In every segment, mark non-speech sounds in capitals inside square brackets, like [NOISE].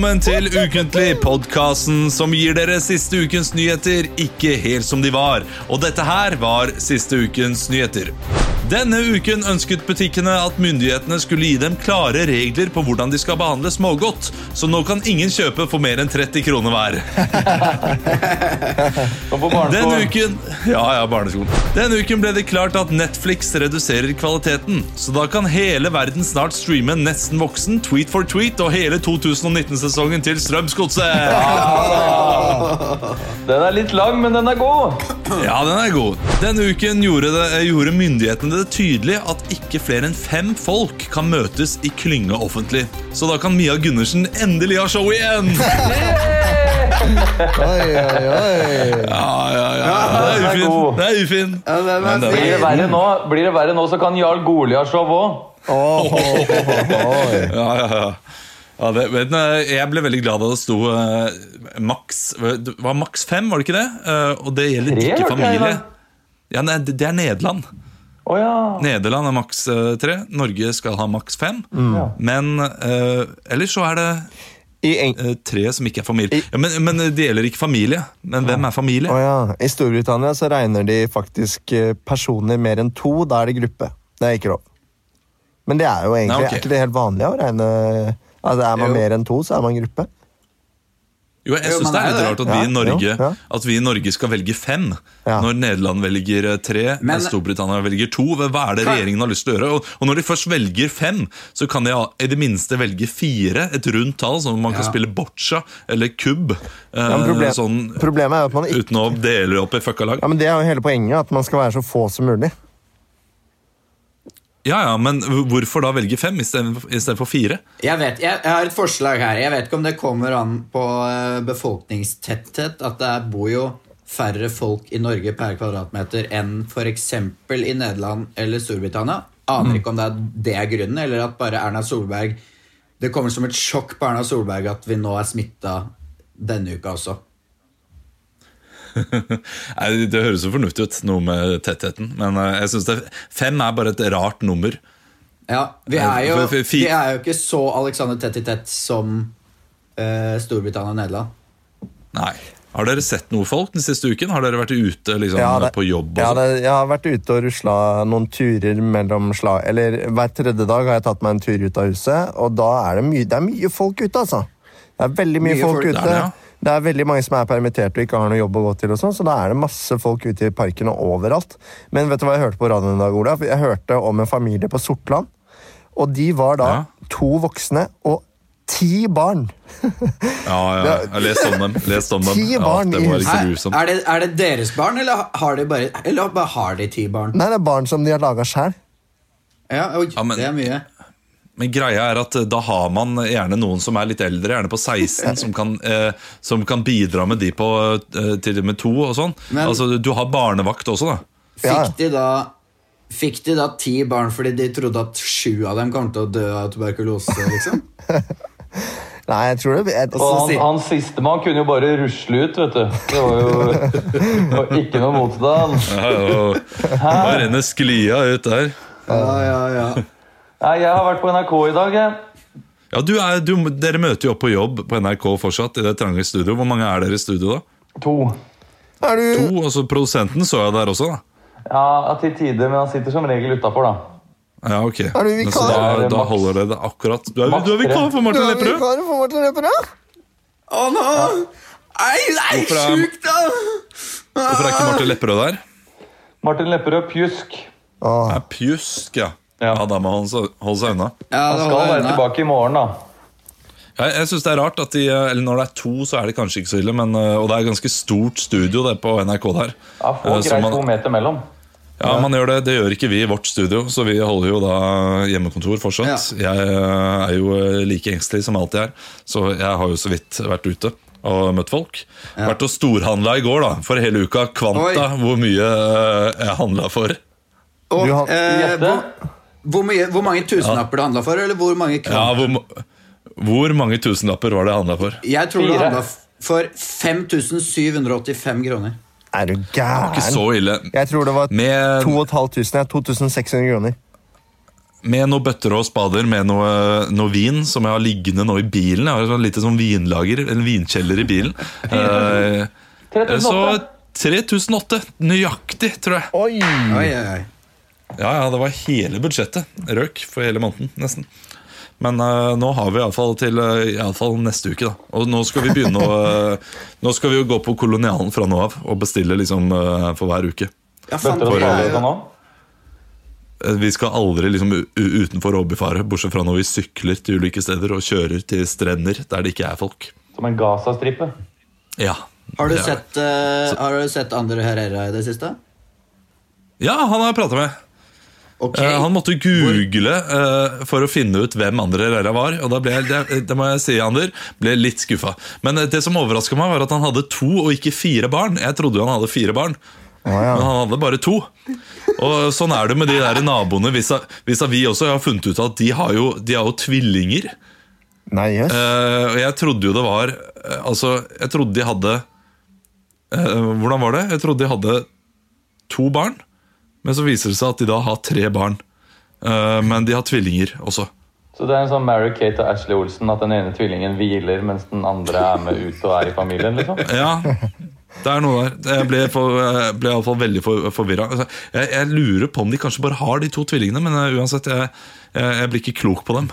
velkommen til Ukentlig, podkasten som gir dere siste ukens nyheter ikke helt som de var. Og dette her var siste ukens nyheter. Denne uken ønsket butikkene at myndighetene skulle gi dem klare regler på hvordan de skal behandle smågodt, så nå kan ingen kjøpe for mer enn 30 kroner hver. Denne uken Ja, ja. Denne uken ble det klart at Netflix reduserer kvaliteten, så da kan hele verden snart streame Nesten voksen, Tweet for tweet og hele 2019-sesongen til Strømsgodset. [LAUGHS] Den er litt lang, men den er god. Ja, den er god. Denne uken gjorde, det, gjorde myndighetene det tydelig at ikke flere enn fem folk kan møtes i klynge offentlig. Så da kan Mia Gundersen endelig ha show igjen! [LAUGHS] Oi, oi, oi. Ja, ja, ja. Det er ufint. Det er ufint. Ja, den er Men det Blir det verre nå, blir det verre nå så kan Jarl Goli ha show òg. [LAUGHS] Ja, ja, ja. det, eh, jeg ble veldig glad da det sto uh, maks Det var maks fem, var det ikke det? Uh, og det gjelder Tre, ikke familie. Ja, nei, det det er Nederland. Å ja. Nederland er maks eh, tre. Norge skal ha maks fem. Ja. Men uh, ellers så er det I, eh, tre som ikke er familie. Ja, men, men det gjelder ikke familie. Men hvem er familie? Oh, ja. I Storbritannia så regner de faktisk personer mer enn to. Da er det gruppe. Det er ikke lov. Men det er jo egentlig Nei, okay. Er ikke det helt vanlig å regne altså, Er man Jo. mer enn to, så er man gruppe. Jo, jeg syns synes det er litt rart at vi, Ja, i Norge, jo, ja. at vi i Norge skal velge fem, Ja. når Nederland velger eh, tre, Men- Storbritannia velger to. Hva er det regjeringen har lyst til å gjøre? Og, og når de først velger fem, så kan de i det minste velge fire, et rundt tall, sånn man kan Ja. spille boccia eller kubb. eh, Ja, problem, sånn, problemet er jo at man ikke uten å dele opp i fucka lag. ja, men Det er jo hele poenget, at man skal være så få som mulig. Ja, ja, men hvorfor da velge fem istedenfor fire? Jeg vet, jeg, jeg har et forslag her. Jeg vet ikke om det kommer an på eh, befolkningstetthet. At det bor jo færre folk i Norge per kvadratmeter enn f.eks. i Nederland eller Storbritannia. Aner ikke om det er, det er grunnen, eller at bare Erna Solberg Det kommer som et sjokk på Erna Solberg at vi nå er smitta denne uka også. [LAUGHS] Nei, Det høres jo fornuftig ut, noe med tettheten. Men eh, jeg synes det, fem er bare et rart nummer. Ja, Vi er jo, for- fi- vi er jo ikke så Alexander tett i tett som eh, Storbritannia og Nederland. Nei. Har dere sett noe folk den siste uken? Har dere vært ute liksom, Ja, det- på jobb? Og Ja, sånn? det, jeg har vært ute og rusla noen turer mellom slag Eller hver tredje dag har jeg tatt meg en tur ut av huset, og da er det mye, det er mye folk ute, altså. Det er veldig mye, Mye folk, folk, ute. det er ja. Det er veldig mange som er permittert og ikke har noe jobb å gå til, og sånn, så da er det masse folk ute i parken og overalt. Men vet du hva jeg hørte på radioen i dag, Olav? Jeg hørte om en familie på Sortland, og de var da Ja. to voksne og ti barn. Ja, ja, jeg har lest om dem. Lest om dem. Ti Ja, det var ikke grusomt. Er det, er det deres barn, eller har de bare, eller bare har de ti barn? Nei, det er barn som de har laga sjæl. Ja, oi, Ja, men- det er mye. Men greia er at eh, da har man gjerne noen som er litt eldre, gjerne på 16, som kan, eh, som kan bidra med de på eh, til og med to og sånn. Men- altså, du har barnevakt også, da. Ja. Fikk de da Fikk de da ti barn fordi de trodde at sju av dem kom til å dø av tuberkulose? liksom? [LAUGHS] Nei, jeg tror det jeg, Og så han, sier- han sistemann kunne jo bare rusle ut, vet du. Det var jo [LAUGHS] det var ikke noe motstand. Ja, og, da renner sklia ut der. Ja, ja, ja. Nei, jeg har vært på NRK i dag, jeg. Ja, du er, du, Dere møter jo opp på jobb på NRK fortsatt, i det trange studio. Hvor mange er dere i studio, da? To. Er du To, altså Produsenten så jeg der også, da. Ja, til tider, men han sitter som regel utafor, da. Ja, ok. Er du vikar? da, da holder det det akkurat Du er, du er vikar for Martin Du er Lepperød! vikar for Martin Lepperød? Å nå! Nei, nei, Hvorfor er- sjukt, da! Hvorfor er ikke Martin Lepperød der? Martin Lepperød Pjusk. Ah. Det er pjusk, ja. Ja. Ja, da må han holde seg- unna. Ja, Han skal være unna. tilbake i morgen, da. Jeg, jeg synes det er rart at de, Eller når det er to, så er det kanskje ikke så ille, men, øh, og det er ganske stort studio det på NRK der. Ja, Få Eh, greit man- to meter mellom. Ja, man gjør det. Det gjør ikke vi i vårt studio, så vi holder jo da hjemmekontor fortsatt. Jeg øh, er jo like engstelig som alltid er, så jeg har jo så vidt vært ute og møtt folk. Vært og storhandla i går, da, for hele uka. Kvanta Oi. hvor mye jeg handla for. Og, Du eh. Hvor, mye, hvor mange tusenlapper det handla for, eller hvor mange Ja, kroner? hvor, hvor mange tusenlapper var det handla for? Jeg tror Fire. det handla for 5785 kroner. Er du Ikke så ille. Jeg tror det var Med 2500. 2600 kroner. med noen bøtter og spader med noe, noe vin som jeg har liggende nå i bilen. Jeg har et lite sånn vinlager, en vinkjeller i bilen. [LAUGHS] uh, så 3008, nøyaktig, tror jeg. Oi, oi, oi. Ja, ja, det var hele budsjettet. Røk for hele måneden, nesten. Men uh, nå har vi iallfall til uh, i alle fall neste uke. da Og nå skal vi begynne å uh, Nå skal vi jo gå på Kolonialen fra nå av og bestille liksom uh, for hver uke. Ja, også. Eh, Vi skal aldri liksom utenfor hobbyfare, bortsett fra når vi sykler til ulike steder og kjører til strender der det ikke er folk. Som en Gaza-stripe. Ja. Har du er- sett, har du sett Andre Herrera i det siste? Ja, han har jeg prata med. Ok. Uh, han måtte google uh, for å finne ut hvem Andre Herrera var. Og da ble jeg, det, det må jeg si, Ander, ble litt skuffa. Men eh, det som overraska meg, var at han hadde to og ikke fire barn. Jeg trodde jo han hadde fire barn, Ah, ja. men han hadde bare to. Og sånn er det med de der naboene vis-à- vis-à-vis også. Jeg har funnet ut at de har jo, de har jo tvillinger. Nei, yes. uh, og jeg trodde jo det var Altså, jeg trodde de hadde Hvordan var det? Jeg trodde de hadde to barn, men så viser det seg at de da har tre barn. Eh, men de har tvillinger også. Så det er en sånn Mary Kate og Ashley Olsen, at den ene tvillingen hviler mens den andre er med ut og er i familien, liksom? [LAUGHS] Ja, det er noe der. Jeg ble, for, jeg ble iallfall veldig for, forvirra. Altså, jeg, jeg lurer på om de kanskje bare har de to tvillingene, men eh, uansett, jeg, jeg, blir ikke klok på dem.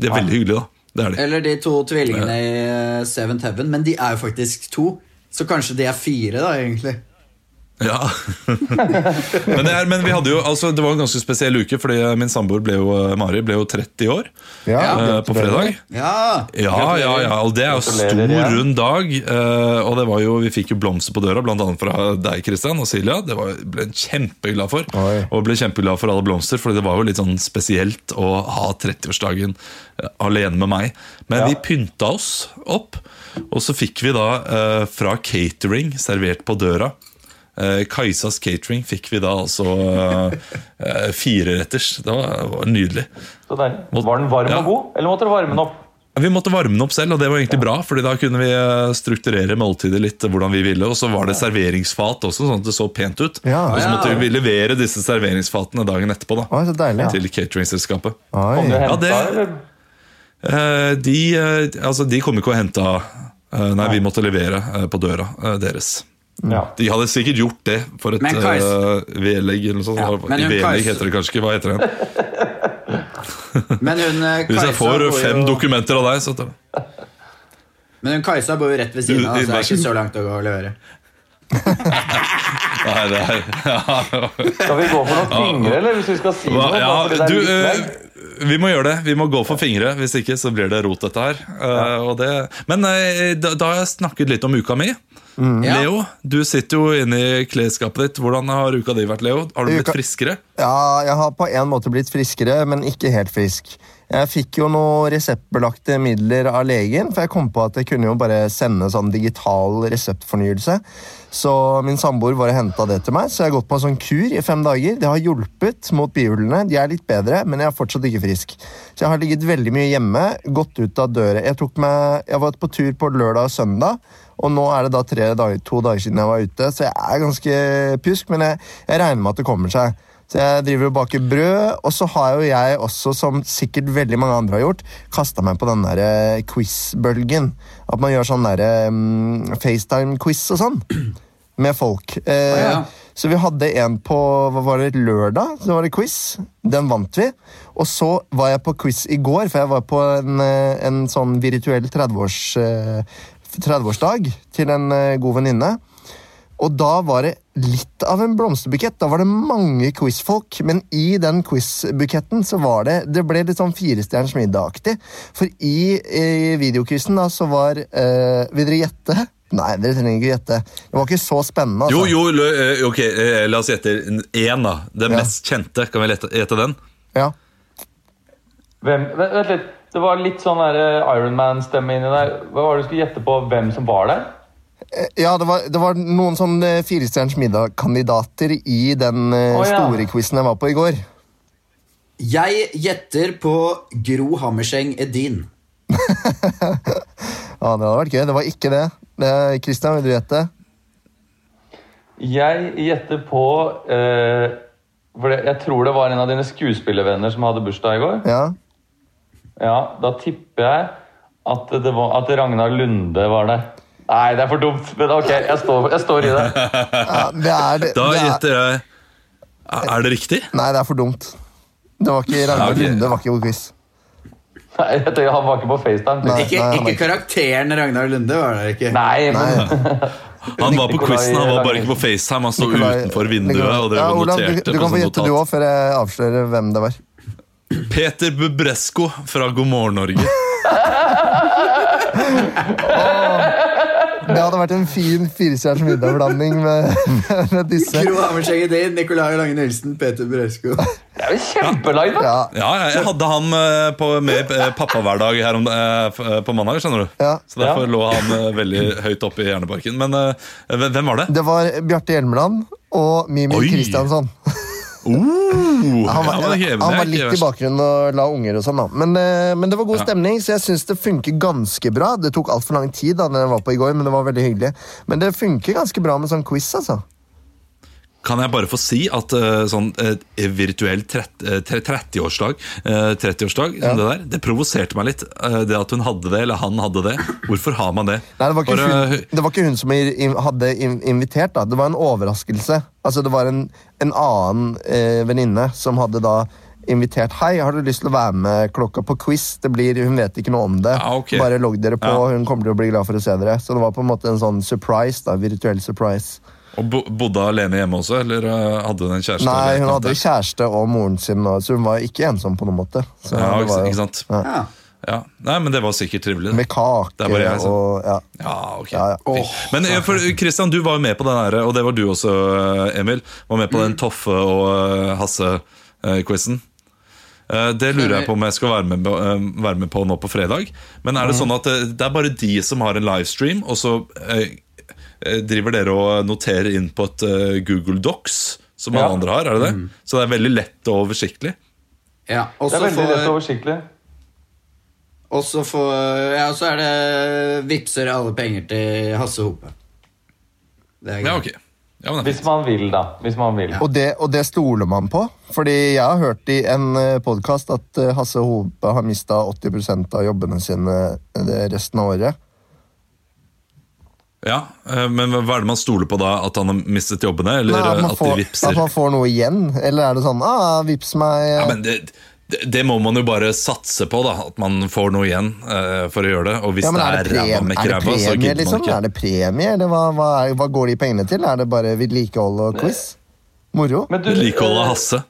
De er veldig hyggelige, da. Det er de. Eller de to tvillingene i Seven Seventh Heaven, men de er jo faktisk to. Så kanskje de er fire, da, egentlig. Ja. [LAUGHS] men, det er, men vi hadde jo, altså, det var en ganske spesiell uke, fordi min samboer ble jo, Mari ble jo 30 år Ja, uh, på fredag. Ja! Ja, ja, ja, og det er jo stor, rund dag. Uh, og det var jo, vi fikk jo blomster på døra, bl.a. fra deg, Christian og Silja. Det var, ble jeg kjempeglad for. Oi. Og ble kjempeglad for alle blomster, Fordi det var jo litt sånn spesielt å ha 30-årsdagen eh, alene med meg. Men Ja. vi pynta oss opp, og så fikk vi da uh, fra catering servert på døra. Eh, Kajsas catering fikk vi da altså uh, fireretters. Det var, var nydelig. Så deilig. Var den varm Ja. og god, eller måtte du varme den opp? Vi måtte varme den opp selv, og det var egentlig bra. Fordi da kunne vi eh, strukturere måltidet litt hvordan vi ville. Og så var det serveringsfat også, sånn at det så pent ut. Ja. Og så Ja. måtte vi levere disse serveringsfatene dagen etterpå da, Oi, så deilig. til cateringselskapet. Henta, det- Eh, de, eh, altså, de kom ikke og henta eh, Nei, vi måtte levere eh, på døra eh, deres. Ja. De hadde sikkert gjort det for et uh, vedlegg eller noe sånt. Ja, men vedlegg heter det kanskje ikke. Hva heter det? Men hun Kajsa [LAUGHS] Hvis jeg får fem jo- dokumenter av deg, så Men hun Kajsa bor jo rett ved siden av, så det er ikke så langt å gå og levere. [LAUGHS] Nei, det er [LAUGHS] ja, Skal vi gå for noen fingre, eller hvis vi skal si Hva- noe? Ja, du, eh, vi må gjøre det. Vi må gå for fingre. Hvis ikke så blir det rot, dette her. Eh, og det, men eh, da, da har jeg snakket litt om uka mi. Ja. Leo, du sitter jo inne i klesskapet ditt. Hvordan har uka di vært, Leo? Har du blitt Uka- friskere? Ja, jeg har på en måte blitt friskere, men ikke helt frisk. Jeg fikk jo noen reseptbelagte midler av legen, for jeg kom på at jeg kunne jo bare sende sånn digital reseptfornyelse. Så min samboer var og henta det til meg, så jeg har gått på en sånn kur i fem dager. Det har hjulpet mot bihulene. De er litt bedre, men jeg er fortsatt ikke frisk. Så jeg har ligget veldig mye hjemme, gått ut av døra. Jeg, meg, jeg var på tur på lørdag og søndag, og nå er det da tre dager, to dager siden jeg var ute, så jeg er ganske pjusk, men jeg, jeg regner med at det kommer seg. Så jeg driver og baker brød, og så har jo jeg også, som sikkert veldig mange andre har gjort, kasta meg på den der eh, quiz-bølgen. At man gjør sånn der um, FaceTime-quiz og sånn. [CLEARS THROAT] Med folk. Eh, ja. Så vi hadde en på hva var det, lørdag. Så var det quiz. Den vant vi. Og så var jeg på quiz i går, for jeg var på en, eh, en sånn virtuell 30-års, eh, 30-årsdag til en eh, god venninne. Og da var det litt av en blomsterbukett. Da var det mange quizfolk, men i den quizbuketten så var det Det ble litt sånn Firestjerners middag-aktig. For i, i videoquizen da så var eh, Vil dere gjette? Nei, dere trenger ikke gjette. Det var ikke så spennende. Jo, altså. jo, lø- eh, ok, eh, la oss gjette én, da. Den Ja. mest kjente. Kan vi gjette den? Ja. Hvem, vent litt. Det var litt sånn der Ironman-stemme inni der. Hva var det du skulle gjette på hvem som var der? Eh, Ja, det var, det var noen sånn eh, Firestjerners middag-kandidater i den oh, ja. store quizen jeg var på i går. Jeg gjetter på Gro Hammerseng Edin. [LAUGHS] Ja, Det hadde vært gøy. Det var ikke det. Kristian, vil du gjette? Jeg gjetter på eh, For jeg tror det var en av dine skuespillervenner som hadde bursdag i går. Ja. Ja, Da tipper jeg at, det var, at Ragnar Lunde var det. Nei, det er for dumt, men ok, jeg står, jeg står i det. ja det er det. Da det er, gjetter jeg Er det riktig? nei, det er for dumt. Det var ikke Ragnar Ja, ok. Lunde, var ikke på quiz. Nei, jeg tenker, Han var ikke på FaceTime. Nei. Ikke, nei, ikke er karakteren Ragnar Lunde var det ikke. Nei, men Nei. [LAUGHS] Han var på quizen, han var bare ikke på FaceTime. Han sto utenfor vinduet og drev ja, og Olav, du, noterte du på kan få gjette du òg, før jeg avslører hvem det var. Peter Bubresko fra God morgen Norge. Det hadde vært en fin firestjerners middagblanding med, med disse. Gro Hammerseng Nicolai Lange Nilsen, Peter Bresko. det er jo kjempeline! Ja, Ja, ja, jeg hadde han eh, på, med pappahverdag Pappa hver dag her om, eh, eh, på mandag, skjønner du. Ja. Så derfor Ja. lå han eh, veldig høyt oppe i hjerneparken. Men eh, hvem hvem var det? Det var Bjarte Hjelmeland og Mimi Kristiansson. Oh, Han var, ja, han var litt i bakgrunnen og la unger og sånn, da. Men, eh, men det var god stemning, så jeg syns det funker ganske bra. Det tok altfor lang tid da den jeg var på i går, men det var veldig hyggelig. Men det funker ganske bra med sånn quiz, altså. Kan jeg bare få si at uh, sånn uh, virtuell trett- eh, tre- 30-årslag eh, 30-årsdag, Ja. det der, det provoserte meg litt. det at hun hadde det, eller han hadde det. Hvorfor har man det? Nei, det var ikke, Bare- hun, det var ikke hun som hadde invitert, da. Det var en overraskelse. Altså, det var en, en annen uh, venninne som hadde da invitert Hei, har du lyst til å være med klokka på quiz? Det blir, Hun vet ikke noe om det. Ja, okay. Bare logg dere på, Ja. hun kommer til å bli glad for å se dere. Så det var på en måte en sånn surprise, da. Virtuell surprise. Og bo bodde alene hjemme også, eller eh, hadde hun en kjæreste? Nei, hun hadde kjæreste og moren sin, så hun var ikke ensom på noen måte. Så Ja, var ikke sant. Ja. Ja. Nei, men det var sikkert trivelig. Med kake Det jeg og ja. Ja, ok. Ja, ja. Oh, Men eh, for, Christian, du var jo med på den her, og det var du også, eh, Emil. Var med på den Toffe og eh, Hasse-quizen. Det lurer jeg på om jeg skal være med, eh, være med på nå på fredag. Men er det sånn at det, det er bare de som har en livestream, og så eh, eh, driver dere og noterer inn på et eh, Google Docs, som alle Ja. andre har? er det det? Så det er veldig lett og oversiktlig? Ja, Det er veldig lett og oversiktlig. og så Ja, er det Vipser alle penger til Hasse Hope. Det er Ja, greit. ok. Ja, Hvis man vil, da. Hvis man vil. Og det, og det stoler man på. Fordi jeg har hørt i en podkast at eh, Hasse Hope har mista 80 av jobbene sine eh, resten av året. Ja, eh, Men hva er det man stoler på da? At han har mistet jobbene, eller Nei, at, man at de får, vipser? at man får noe igjen. Eller er det sånn ah, vips meg Ja, men det, det, det må man jo bare satse på, da. At man får noe igjen uh, for å gjøre det. Og hvis Ja, men det er er ræva med det ræva, så gidder liksom? man ikke. Er det premie, eller hva, hva, er, hva går de pengene til? Er det bare vedlikehold og quiz? Moro? Vedlikehold av Hasse.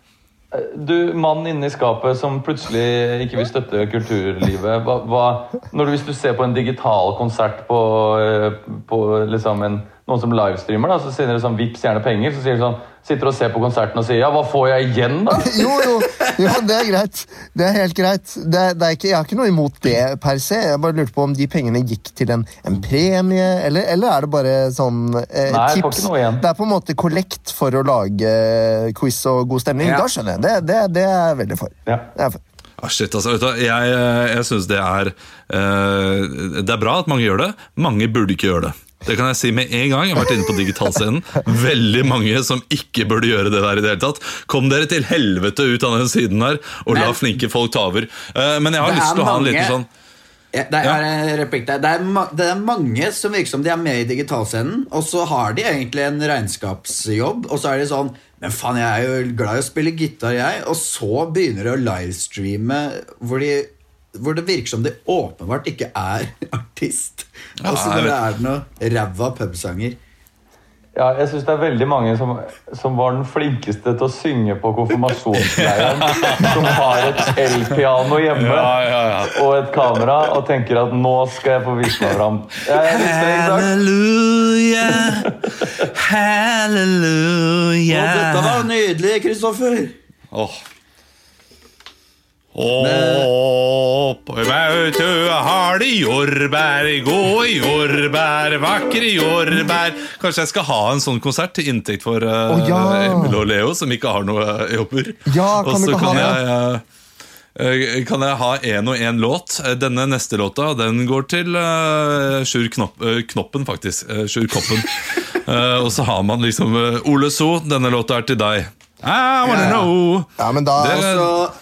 Du, mann inne i skapet som plutselig ikke vil støtte kulturlivet. Hva, hva, når du, hvis du ser på en digital konsert på, eh, på liksom en, noen som livestreamer, da, så sier dere sånn 'vips gjerne penger'. Så sier de sånn, sitter og ser på konserten og sier 'ja, hva får jeg igjen', da? [LAUGHS] Jo, jo, jo, det er greit. Det er helt greit. Det det er ikke, jeg har ikke noe imot det per se. Jeg bare lurte på om de pengene gikk til en, en premie, eller, eller er det bare sånn eh, Nei, tips? får ikke noe igjen. Det er på en måte kollekt for å lage eh, quiz og god stemning. Ja. Da skjønner jeg. Det, det, det er jeg veldig for. Ja. Det er jeg for. Ah, shit, altså, vet du, jeg jeg syns det er uh, Det er bra at mange gjør det. Mange burde ikke gjøre det. Det kan jeg si med en gang. Jeg har vært inne på digitalscenen. Veldig mange som ikke burde gjøre det der i det hele tatt. Kom dere til helvete ut av den siden her, og la flinke folk ta over. Eh, men jeg har lyst til å ha en liten sånn Ja, det er en replikk. Det er, det er mange som virker som de er med i digitalscenen, og så har de egentlig en regnskapsjobb, og så er de sånn Men faen, jeg er jo glad i å spille gitar, jeg. Og så begynner de å livestreame hvor, de, hvor det virker som de åpenbart ikke er [LAUGHS] artist. Ja, altså bare er det noe ræva pubsanger. Ja, jeg syns det er veldig mange som, som var den flinkeste til å synge på konfirmasjonsleiren. [LAUGHS] som har et elpiano hjemme ja, ja. og et kamera og tenker at 'nå skal jeg få vise meg fram'. Halleluja, halleluja Og dette var nydelig, Kristoffer! Åh. Opp i bautua har de jordbær, gode jordbær, vakre jordbær. Kanskje jeg skal ha en sånn konsert til inntekt for uh, oh, ja. Emil og Leo, som ikke har noe eh, jobber. Ja, kan Og du så ikke kan jeg, eh, eh, kan jeg ha én og én låt? Denne neste låta den går til uh, Sjur Knopp, Knoppen, faktisk. Uh, Sjur Koppen. [LAUGHS] Eh, og så har man liksom Ole So, denne låta er til deg. I wanna know. Ja, men da Det- Og så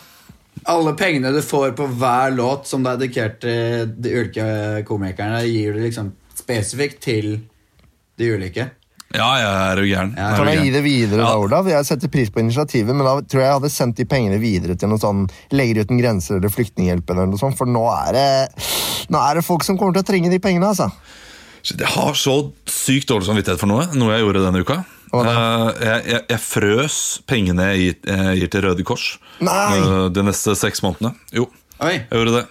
alle pengene du får på hver låt som du er dedikert til de ulike komikerne, gir du liksom spesifikt til de ulike. Ja, jeg er jo gæren. Ja, Kan jeg gi det videre, da, Olav? Jeg setter pris på initiativet, men da tror jeg jeg hadde sendt de pengene videre til noe sånn Leger uten grenser eller Flyktninghjelpen eller noe sånt, for nå er det Nå er det folk som kommer til å trenge de pengene, altså. Jeg har så sykt dårlig samvittighet for noe, noe jeg gjorde denne uka. Hva Eh, jeg, jeg, jeg frøs pengene jeg gir, jeg gir til Røde Kors Nei! eh, de neste seks månedene. Jo, Oi! jeg gjorde det.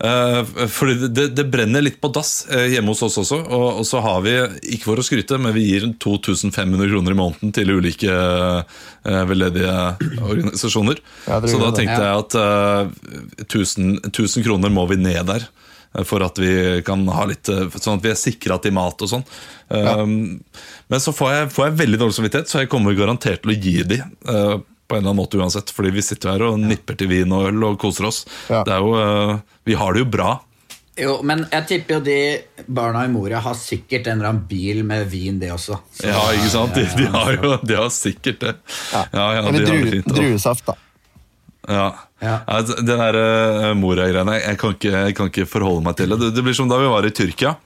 Eh, fordi det, det, det brenner litt på dass hjemme hos oss også. Og, og så har vi, ikke for å skryte, men vi gir 2500 kroner i måneden til ulike uh, veldedige organisasjoner. Ja, så da tenkte det. jeg at eh, 1000, 1000 kroner må vi ned der. Eh, For at vi kan ha litt eh, Sånn at vi er sikra til mat og sånn. Um, Men så får jeg, får jeg veldig dårlig samvittighet, så jeg kommer garantert til å gi de. eh, på en eller annen måte uansett, fordi vi sitter her og nipper til vin og øl og koser oss. Ja. Det er jo, vi har det jo bra. Jo, men jeg tipper jo de barna i Moria har sikkert en eller annen bil med vin, det også. Så- Ja, ikke sant? De, de, har jo de har sikkert det. Ja, ja, Eller de druesaft, da. Ja. Ja. Altså, det der uh, Moria-greiene, jeg, jeg kan ikke forholde meg til det. det. Det blir som da vi var i Tyrkia.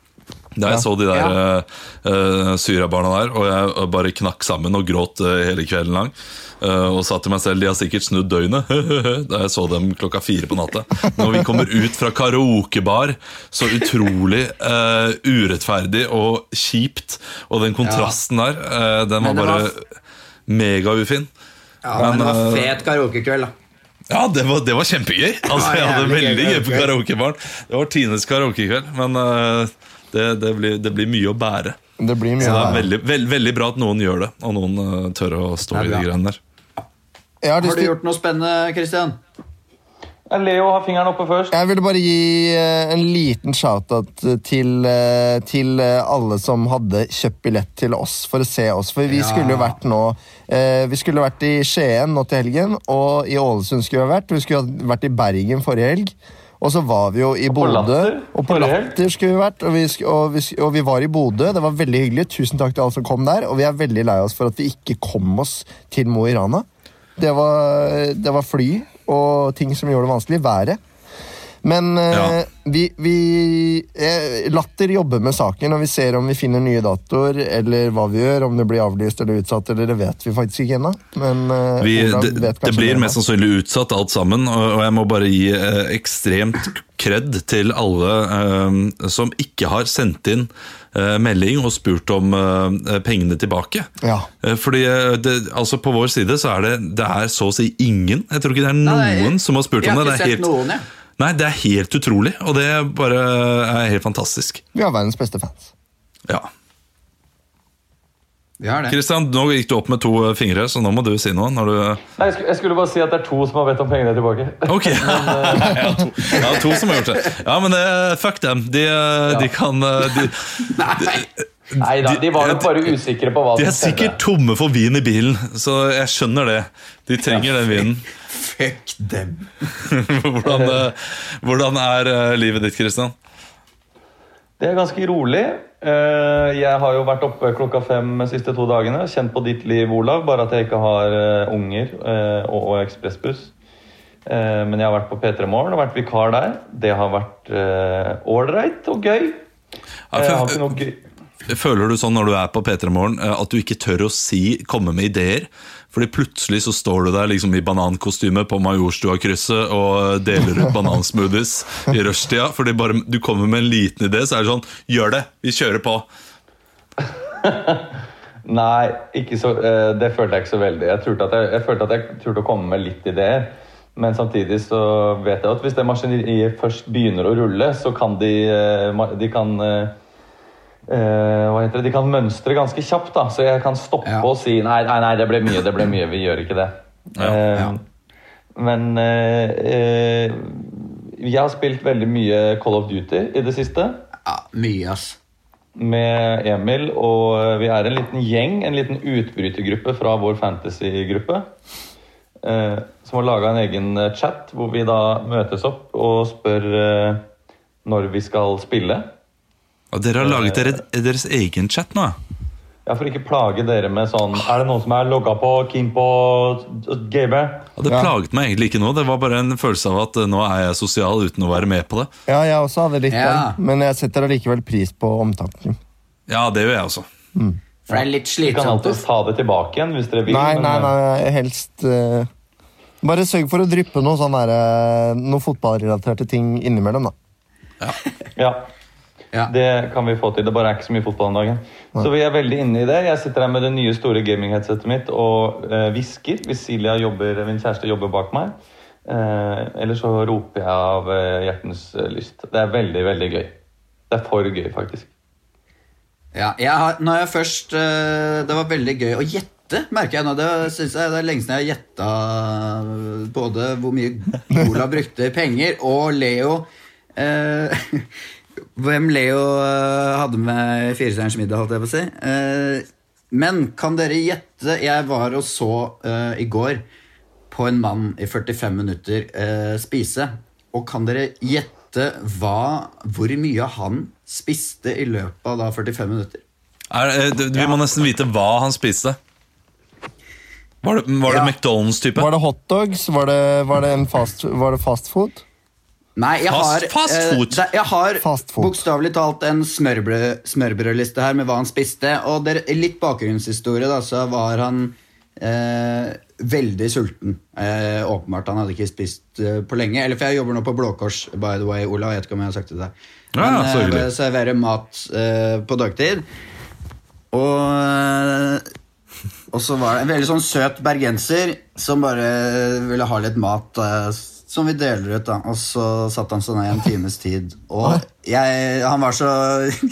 Da jeg Ja. så de der ja. uh, Syria-barna der, og jeg bare knakk sammen og gråt uh, hele kvelden lang. Uh, og sa til meg selv de har sikkert snudd døgnet [LAUGHS] da jeg så dem klokka fire på natta. Når vi kommer ut fra karaokebar, så utrolig urettferdig og kjipt. Og den kontrasten der, den var Men bare var- megaufin. Ja, men det var Men, eh, fet karaokekveld, da. Ja, det var, det var kjempegøy. Altså, jeg hadde veldig gøy på karaoke. karaokebaren. Det var Tines karaokekveld, men uh, det, det, blir, det blir mye å bære. Det blir mye Så det er veldig, veld, veldig bra at noen gjør det, og noen uh, tør å stå i de greiene der. Har Har du gjort noe spennende, Christian? Ja, Leo har fingeren oppe først. Jeg ville bare gi eh, en liten shout-out til, eh, til eh, alle som hadde kjøpt billett til oss for å se oss. For vi Ja. skulle jo vært nå eh, Vi skulle vært i Skien nå til helgen, og i Ålesund skulle vi ha vært. Vi skulle ha vært i Bergen forrige helg. Og så var vi jo i Bodø. Og på. Latter skulle vi vært. Og vi, og, vi, og vi var i Bodø. Det var veldig hyggelig. Tusen takk til alle som kom der. Og vi er veldig lei oss for at vi ikke kom oss til Mo i Rana. Det var, det var fly og ting som gjorde det vanskelig. Været. Men eh, Ja. vi, vi eh, Latter jobber med saken, og vi ser om vi finner nye datoer, eller hva vi gjør, om det blir avlyst eller utsatt, eller det vet vi faktisk ikke ennå. Eh, det, det blir mest sannsynlig utsatt alt sammen, og, og jeg må bare gi eh, ekstremt kred til alle eh, som ikke har sendt inn melding og spurt om eh, pengene tilbake. Ja. Eh, Fordi eh, det, altså På vår side så er det, det er så å si ingen. Jeg tror ikke det er Nei, noen som har spurt Jeg om har det. ikke Det er sett helt, noen, jeg. nei, det er helt utrolig, og det bare er helt fantastisk. Vi har verdens beste fans. Ja. Har. Kristian, nå gikk du opp med to eh, fingre, så nå må du si noe. Når du Nei, jeg skulle, bare si at det er to som har bedt om pengene tilbake. Ok. [LAUGHS] [LAUGHS] ja, to, ja, to som har gjort det. Ja, men uh, fuck dem. De, eh, de kan de, Nei da, de var nok bare usikre på hva de er sikkert tomme for vin i bilen, så jeg skjønner det. De trenger den vinen. Fuck dem. [LAUGHS] Hvordan, hvordan er livet ditt, Kristian? Det er ganske rolig. Eh, Jeg har jo vært oppe klokka fem de siste to dagene. Kjent på ditt liv, Olav, bare at jeg ikke har eh, unger eh, og, ekspressbuss. Men jeg har vært på P3 Morgen og vært vikar der. Det har vært ålreit og gøy. Ja, gøy. Føler du sånn når du er på P3 Morgen at du ikke tør å si, komme med ideer? Fordi plutselig så står du der liksom i banankostyme på Majorstua-krysset og deler ut banansmoothies i rushtida. Fordi bare du kommer med en liten idé, så er det sånn Gjør det! Vi kjører på! [LAUGHS] Nei, så, eh, det følte jeg ikke så veldig. Jeg, turte at jeg, jeg følte at jeg turte å komme med litt ideer. Men samtidig så vet jeg at hvis det maskineriet først begynner å rulle, så kan de, eh, de kan eh, hva heter det? De kan mønstre ganske kjapt, da. Så jeg kan stoppe Ja. og si nei, nei, nei, det ble mye, det ble mye, vi gjør ikke det. Ja, Eh, ja. Men eh, eh, jeg har spilt veldig mye Call of Duty i det siste Ja, mye, ass. med Emil, og eh, vi er en liten gjeng, en liten utbrytergruppe fra vår fantasy-gruppe. Eh, som har laga en egen eh, chat hvor vi da møtes opp og spør eh, når vi skal spille. Og dere har laget dere, deres egen chat nå? Ja, For ikke plage dere med sånn Er det noen som er logga på Kim på GB? Ja, det Ja. plaget meg egentlig ikke nå. Det var bare en følelse av at eh, nå er jeg sosial uten å være med på det. Ja, jeg også hadde litt Ja. den, men jeg setter allikevel pris på omtanken. Ja, det gjør jeg også. For det er litt Vi kan alltid ta det tilbake igjen hvis dere vil. Nei, men, nei, eh, nei, helst uh, Bare sørg for å dryppe noe sånn der, noen noe fotballrelaterte ting innimellom, da. Ja, Ja. Det kan vi få til. Det bare er ikke så mye fotball om dagen. Så vi er veldig inne i det. Jeg sitter her med det nye store gaming-headsetet mitt og eh, hvis Silja jobber, min kjæreste jobber bak meg. Eh, eller så roper jeg av eh, hjertens eh, lyst. Det er veldig, veldig gøy. Det er for gøy, faktisk. Ja, jeg har, når jeg først eh, Det var veldig gøy å gjette, merker jeg nå. Det, synes jeg, det er lenge siden jeg har gjetta både hvor mye Ola brukte penger, og Leo eh, [LAUGHS] Hvem Leo eh, hadde med i Firestjerners middag, holdt jeg på å si. Eh, men kan dere gjette Jeg var og så uh, i går på en mann i 45 minutter uh, spise. Og kan dere gjette hva, hvor mye han spiste i løpet av da 45 minutter? Er, det- vi må nesten vite hva han spiste. Var det, var det Ja. McDonald's-type? Var det hotdogs? Var det, var det, en fast, var det fast food? Nei, jeg Fast- har, fast eh, food. det- jeg har Fast food. bokstavelig talt en smørbrød, smørbrødliste her med hva han spiste. Og der, litt bakgrunnshistorie, da, så var han eh, veldig sulten. Eh, åpenbart. Han hadde ikke spist eh, på lenge. Eller for jeg jobber nå på Blå Kors, by the way, Ola. Jeg vet ikke om jeg har sagt det til deg. Ja, Men så eh, jeg serverer mat eh, på dagtid. Og eh, og så var det en veldig sånn søt bergenser som bare ville ha litt mat eh, som vi deler ut. da Og så satt han sånn i en times tid. Og jeg, han var så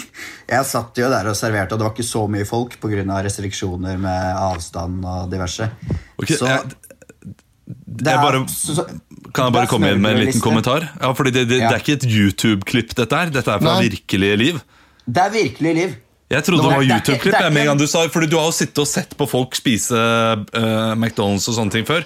[LAUGHS] Jeg satt jo der og serverte, og det var ikke så mye folk pga. restriksjoner med avstand og diverse. Okay, så jeg- det jeg er- bare- så- Kan jeg bare komme inn med en liten kommentar? Ja, fordi det, det, Ja. det er ikke et YouTube-klipp, dette her. Dette er fra Nei. virkelige liv. Det er virkelig liv. Jeg trodde Nå, det var YouTube-klipp. du sa Fordi du har jo sittet og sett på folk spise uh, McDonald's og sånne ting før.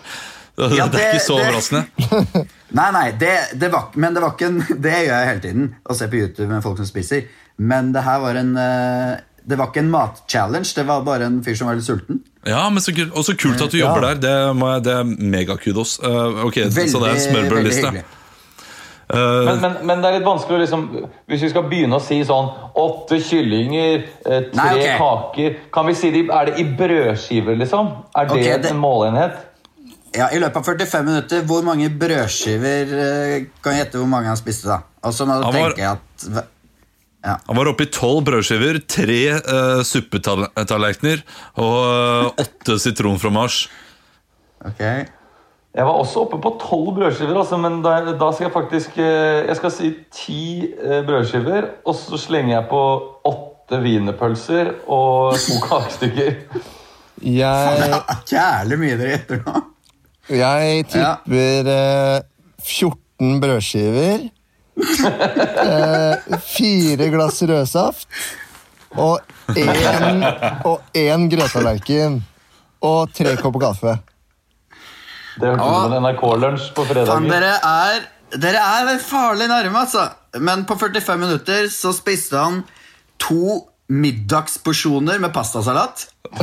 Det, [LAUGHS] Ja, det er ikke så det- overraskende. [LAUGHS] Nei, nei, det, det var, men det var ikke en [LAUGHS] Det gjør jeg hele tiden, å se på YouTube med folk som spiser. Men det her var en eh, Det var ikke en matchallenge, det var bare en fyr som var litt sulten. Ja, men så kult, Og så kult at du jobber der. Det, må jeg, det er megakudos. Uh, ok, så det er en veldig smørbrødliste. Eh, Men, men, men det er litt vanskelig å liksom Hvis vi skal begynne å si sånn åtte kyllinger, eh, tre Nei, okay. kaker Kan vi si de, Er det i brødskiver, liksom? Er det, okay, det- en målenhet? Ja, I løpet av 45 minutter, hvor mange brødskiver eh, Kan jeg gjette hvor mange han spiste, da? Og så må du tenke at Han var oppe i tolv brødskiver, tre uh, suppetallerkener og eh, åtte sitronfromasj. Ok. Jeg var også oppe på tolv brødskiver, altså, men da, da skal jeg faktisk eh, Jeg skal si ti eh, brødskiver, og så slenger jeg på åtte wienerpølser og to [LAUGHS] kakestykker. Jeg, [LAUGHS] Jævlig mye dere gjetter nå. Jeg tipper ja. 14 brødskiver. eh, fire glass rødsaft. Og én og én grøttallerken. Og tre kopper kaffe. Det hørtes ut som en NRK-lunsj på Fan, fredager. dere er Dere er farlig nærme, altså. Men på 45 minutter så spiste han to middagsporsjoner med pastasalat. [LAUGHS]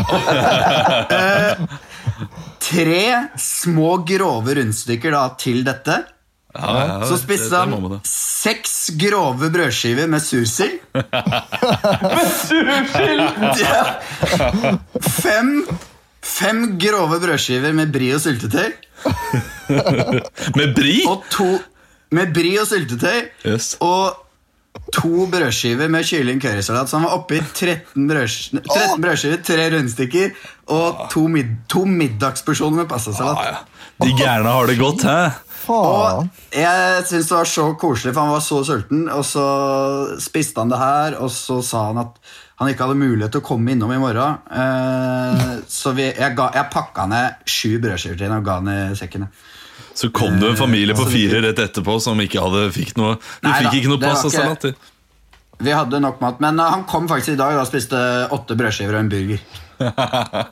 Tre små, grove rundstykker da, til dette. Ja, ja, Så spiste han seks grove brødskiver med sursild. [LAUGHS] Sursild! Ja. Fem, fem grove brødskiver med bri og syltetøy. Med bri? Og to med bri og syltetøy. Yes. Og to brødskiver med kylling currysalat. Så han var oppe i 13, brødsk 13 brødskiver, tre rundstykker og to, mid to middagsporsjoner med pastasalat. Ah, ja. De gærne har det godt, hæ? Faen. Og jeg syns det var så koselig, for han var så sulten. Og så spiste han det her, og så sa han at han ikke hadde mulighet til å komme innom i morgen. Eh, så vi, jeg, ga, jeg pakka ned sju brødskiver til ham og ga han i sekken. Så kom det en familie på fire rett etterpå som ikke hadde fikk noe De Nei fikk ikke noe pass og salat. Vi hadde nok mat, men eh, han kom faktisk i dag og spiste åtte brødskiver og en burger. [LAUGHS]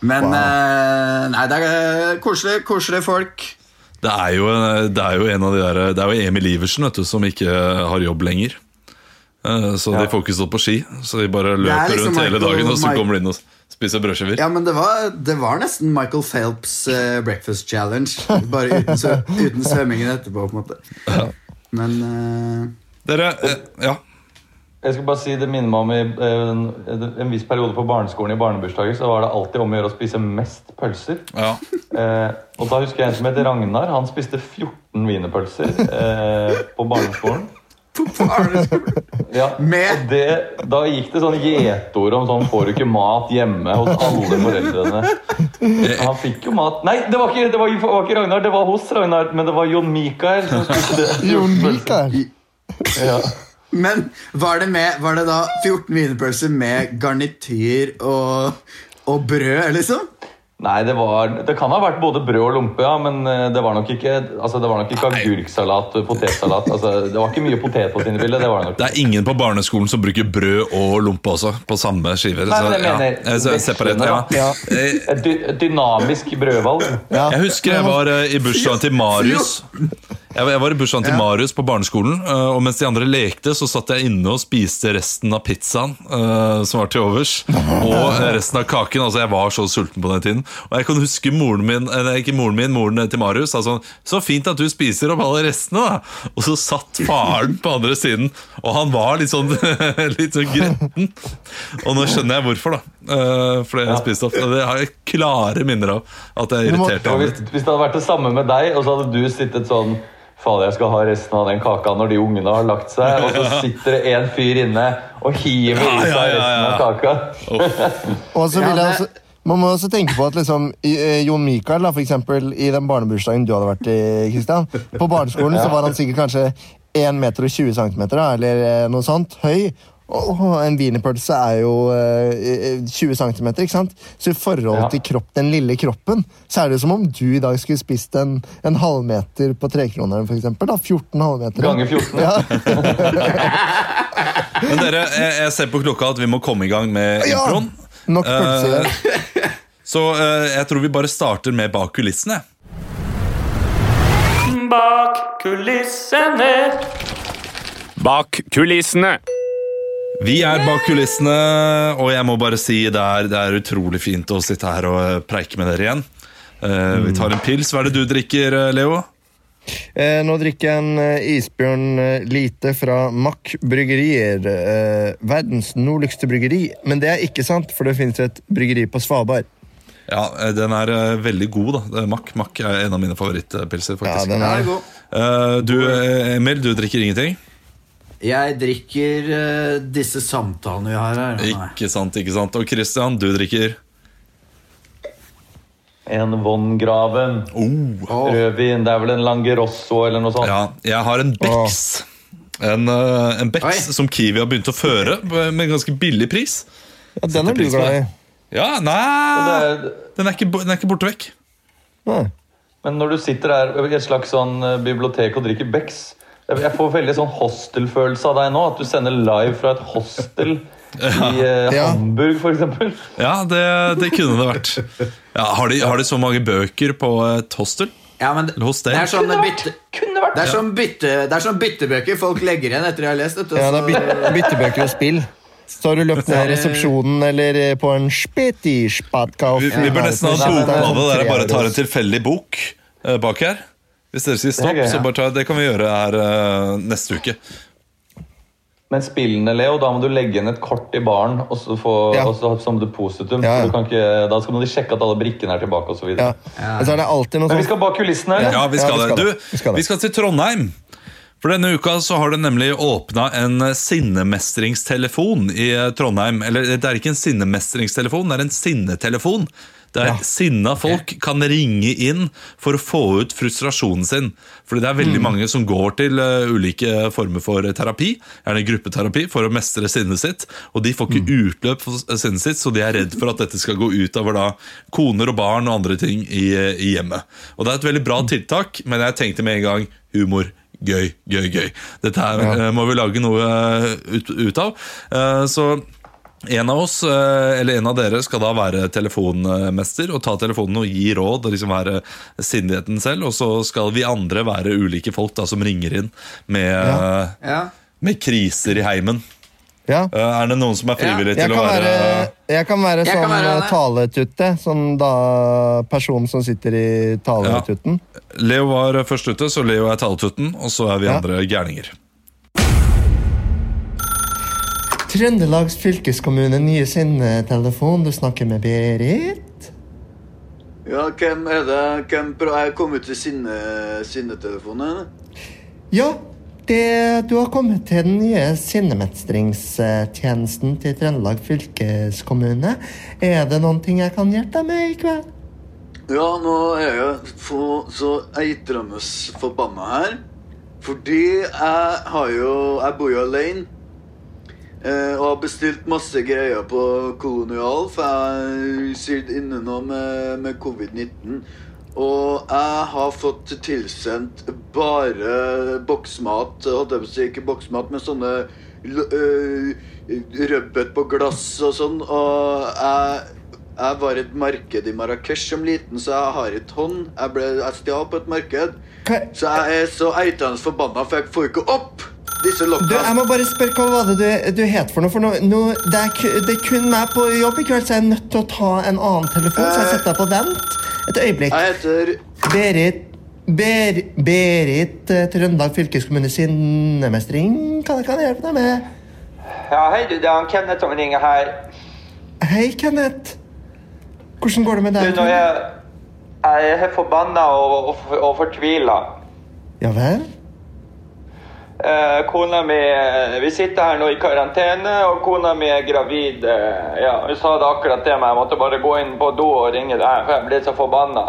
Men wow. Nei, det er koselig, koselige folk. Det er jo, det er jo en av de der Det er jo Emil Iversen vet du, som ikke har jobb lenger. Så Så de får ikke stått på ski. Så de bare løper liksom rundt hele dagen, og så kommer de inn og spiser brødskiver. Ja, men det var, det var nesten Michael Phelps uh, breakfast challenge. Bare uten, svø- uten svømmingen etterpå, på en måte. Men uh... Dere, uh, ja. Jeg skal bare si, Det minner meg om i en, en viss periode på barneskolen i barnebursdager så var det alltid om å gjøre å spise mest pølser. ja. Eh, og da husker jeg en som het Ragnar. Han spiste 14 wienerpølser eh, på barneskolen. Ja, og det, Da gikk det sånn gjetord om sånn Får du ikke mat hjemme hos alle foreldrene? Han fikk jo mat Nei, det var ikke, det var, det var ikke Ragnar, det var hos Ragnar, men det var Jon Mikael som spiste det. [LAUGHS] Jon Mikael. Ja. Men var det, med, var det da 14 wienerpølser med garnityr og, og brød, liksom? Nei, det, var, det kan ha vært både brød og lompe, ja, men eh, det var nok ikke altså, det var nok ikke agurksalat og potetsalat. Altså, det var ikke mye potet på sine bilder. Det var nok. Det er ingen på barneskolen som bruker brød og lompe også, på samme skiver. Nei, men jeg mener ja. så- Separert, ja. Ja. Eh, Et, dy dynamisk brødvalg. Ja. Jeg husker jeg var eh, i bursdagen til Marius. Jeg var, i bursdagen til Ja. Marius på barneskolen, eh, og mens de andre lekte, så satt jeg inne og spiste resten av pizzaen eh, som var til overs, og eh, resten av kaken. Altså, jeg var så sulten på den tiden. Og jeg kan huske moren min, eller ikke moren min, moren til Marius, sa sånn Så fint at du spiser opp alle restene, da. Og så satt faren på andre siden, og han var litt sånn, [LAUGHS] litt sånn gretten. Og nå skjønner jeg hvorfor, da. Uh, fordi jeg spiste opp. Det har jeg klare minner av at jeg irriterte meg hvis, litt. hvis det hadde vært det samme med deg, og så hadde du sittet sånn Fader, jeg skal ha resten av den kaka når de ungene har lagt seg. Og så sitter det en fyr inne og hiver i ja, seg ja, resten ja. av kaka. Og så vil jeg også, man må også tenke på at liksom, eh, Jon Mikael, da, for eksempel, i den barnebursdagen du hadde vært i, Christian, på barneskolen så var han sikkert kanskje 1 meter og 20 centimeter, da, eller eh, noe sånt, høy. Og en wienerpølse er jo eh, 20 cm, ikke sant? Så i forhold Ja. til kropp, den lille kroppen, så er det som om du i dag skulle spist en, en halvmeter på trekroneren, for eksempel. Da, 14 halvmeter. Ganger 14. Ja, [LAUGHS] Men dere, jeg, jeg ser på klokka at vi må komme i gang med Ja. Nok pølse. [LAUGHS] Så uh, jeg tror vi bare starter med bak kulissene. Bak kulissene. Bak kulissene. Vi er bak kulissene, og jeg må bare si det er, det er utrolig fint å sitte her og eh, preike med dere igjen. Uh, Vi tar en pils. Hva er det du drikker, eh, Leo? Eh, nå drikker jeg en eh, isbjørn eh, lite fra Mack bryggerier. Eh, verdens nordligste bryggeri. Men det er ikke sant, for det finnes et bryggeri på Svalbard. Ja, Den er veldig god. da Mack. Mack er en av mine favorittpilser. Faktisk Ja, Den er god. Eh, Du, Emil, du drikker ingenting? Jeg drikker disse samtalene vi har her. Ikke sant, ikke sant. Og Christian, du drikker En Von Graven. oh. Rødvin. Det er vel en Langerosso eller noe sånt. Ja, jeg har en Bex. En, eh, en Bex Oi. som Kiwi har begynt å føre med en ganske billig pris. ja, Den er du glad i. Ja, nei den er, ikke, den er ikke borte vekk. Nei. men når du sitter der i et slags sånn eh, bibliotek og drikker Bex Jeg får veldig sånn hostelfølelse av deg nå. At du sender live fra et hostel [LAUGHS] i eh, [LAUGHS] Ja. Hamburg, f.eks. Ja, det, det kunne det vært. Ja, har, de, har de så mange bøker på et hostel? Ja, men det, Eller hos deg. det er sånn bytte... Kunne vært Det er, sånn bytte, det er sånn byttebøker folk legger igjen etter de har lest. Vet du, Ja, det er byt, byttebøker og spill. Så har du løpt ned i resepsjonen eller eh, på en spetty-spatkauf. Vi, vi bør nesten ha en det er bokbade sånn der jeg bare tar en tilfeldig bok eh, bak her. Hvis dere sier stopp, Det er gøy, så bare ta, det kan vi gjøre her eh, neste uke. Men spillene, Leo, da må du legge inn et kort i baren og så få, Ja. og så som depositum. Ja, ja. Du kan ikke, da skal de sjekke at alle brikkene er tilbake osv. Ja. Ja. så det alltid noe Men vi skal bak kulissene. Ja, vi skal, Ja, vi skal det. Du, Vi skal det. vi skal til Trondheim. For denne uka så har det nemlig åpna en sinnemestringstelefon i eh, Trondheim. Eller det er ikke en sinnemestringstelefon, det er en sinnetelefon. Der Ja. sinna folk kan ringe inn for å få ut frustrasjonen sin. Fordi det er veldig mange som går til eh, ulike former for terapi, gjerne gruppeterapi, for å mestre sinnet sitt. Og de får ikke utløp for sinnet sitt, så de er redd for at dette skal gå utover da koner og barn og andre ting i, i hjemmet. Og det er et veldig bra tiltak, men jeg tenkte med en gang humor. Gøy, gøy, gøy. Dette her Ja. eh, må vi lage noe eh, ut, ut av. Eh, Så en av oss, eh, eller en av dere, skal da være telefonmester og ta telefonen og gi råd og liksom være sindigheten selv. Og så skal vi andre være ulike folk da som ringer inn med, Ja. Ja. med kriser i heimen. Ja. Eh, Er det noen som er frivillig til å være være, jeg kan være Jeg sånn være eh, taletutte. Sånn da person som sitter i taletutten. Leo var først ute, så Leo er taletutten, og så er vi Ja. andre gærninger. Trøndelags fylkeskommune nye sinnetelefon. Du snakker med Berit. Ja, hvem er det? Hvem er kommet til sinne, sinnetelefonen? Ja, det, du har kommet til den nye sinnemestringstjenesten til Trøndelag fylkeskommune. Er det noen ting jeg kan hjelpe deg med i kveld? Ja, nå er jeg få- så eitrende forbanna her. Fordi jeg har jo Jeg bor jo alene. Eh, og har bestilt masse greier på Kolonial, for jeg sitter inne nå med, med covid-19. Og jeg har fått tilsendt bare boksmat. Hadde jeg si, ikke boksmat, men sånne øh, rødbet på glass og sånn. Og jeg, jeg var i et marked i Marrakech som liten, så jeg har ikke hånd. Jeg, ble, jeg stjal på et marked. Så jeg er så eitende forbanna, for jeg får ikke opp disse du, jeg må bare spørre hva var det du, du het for noe. For nå, nå, det, er, det er kun meg på jobb i kveld, så jeg er nødt til å ta en annen telefon. Så jeg setter deg på vent et øyeblikk. Jeg heter Berit Ber, Berit eh, Trøndelag fylkeskommune sinnemestring. Hva kan jeg hjelpe deg med? Ja, hei du, det er han Kenneth som ringer her. Hei, Kenneth. Hvordan går det med Du, deg? når jeg, jeg er forbanna og, og, og fortvila. Ja vel? Eh, kona mi eh, Vi sitter her nå i karantene, og kona mi er gravid. eh, ja, Hun sa det akkurat til meg. Jeg måtte bare gå inn på do og ringe deg, for jeg ble så forbanna.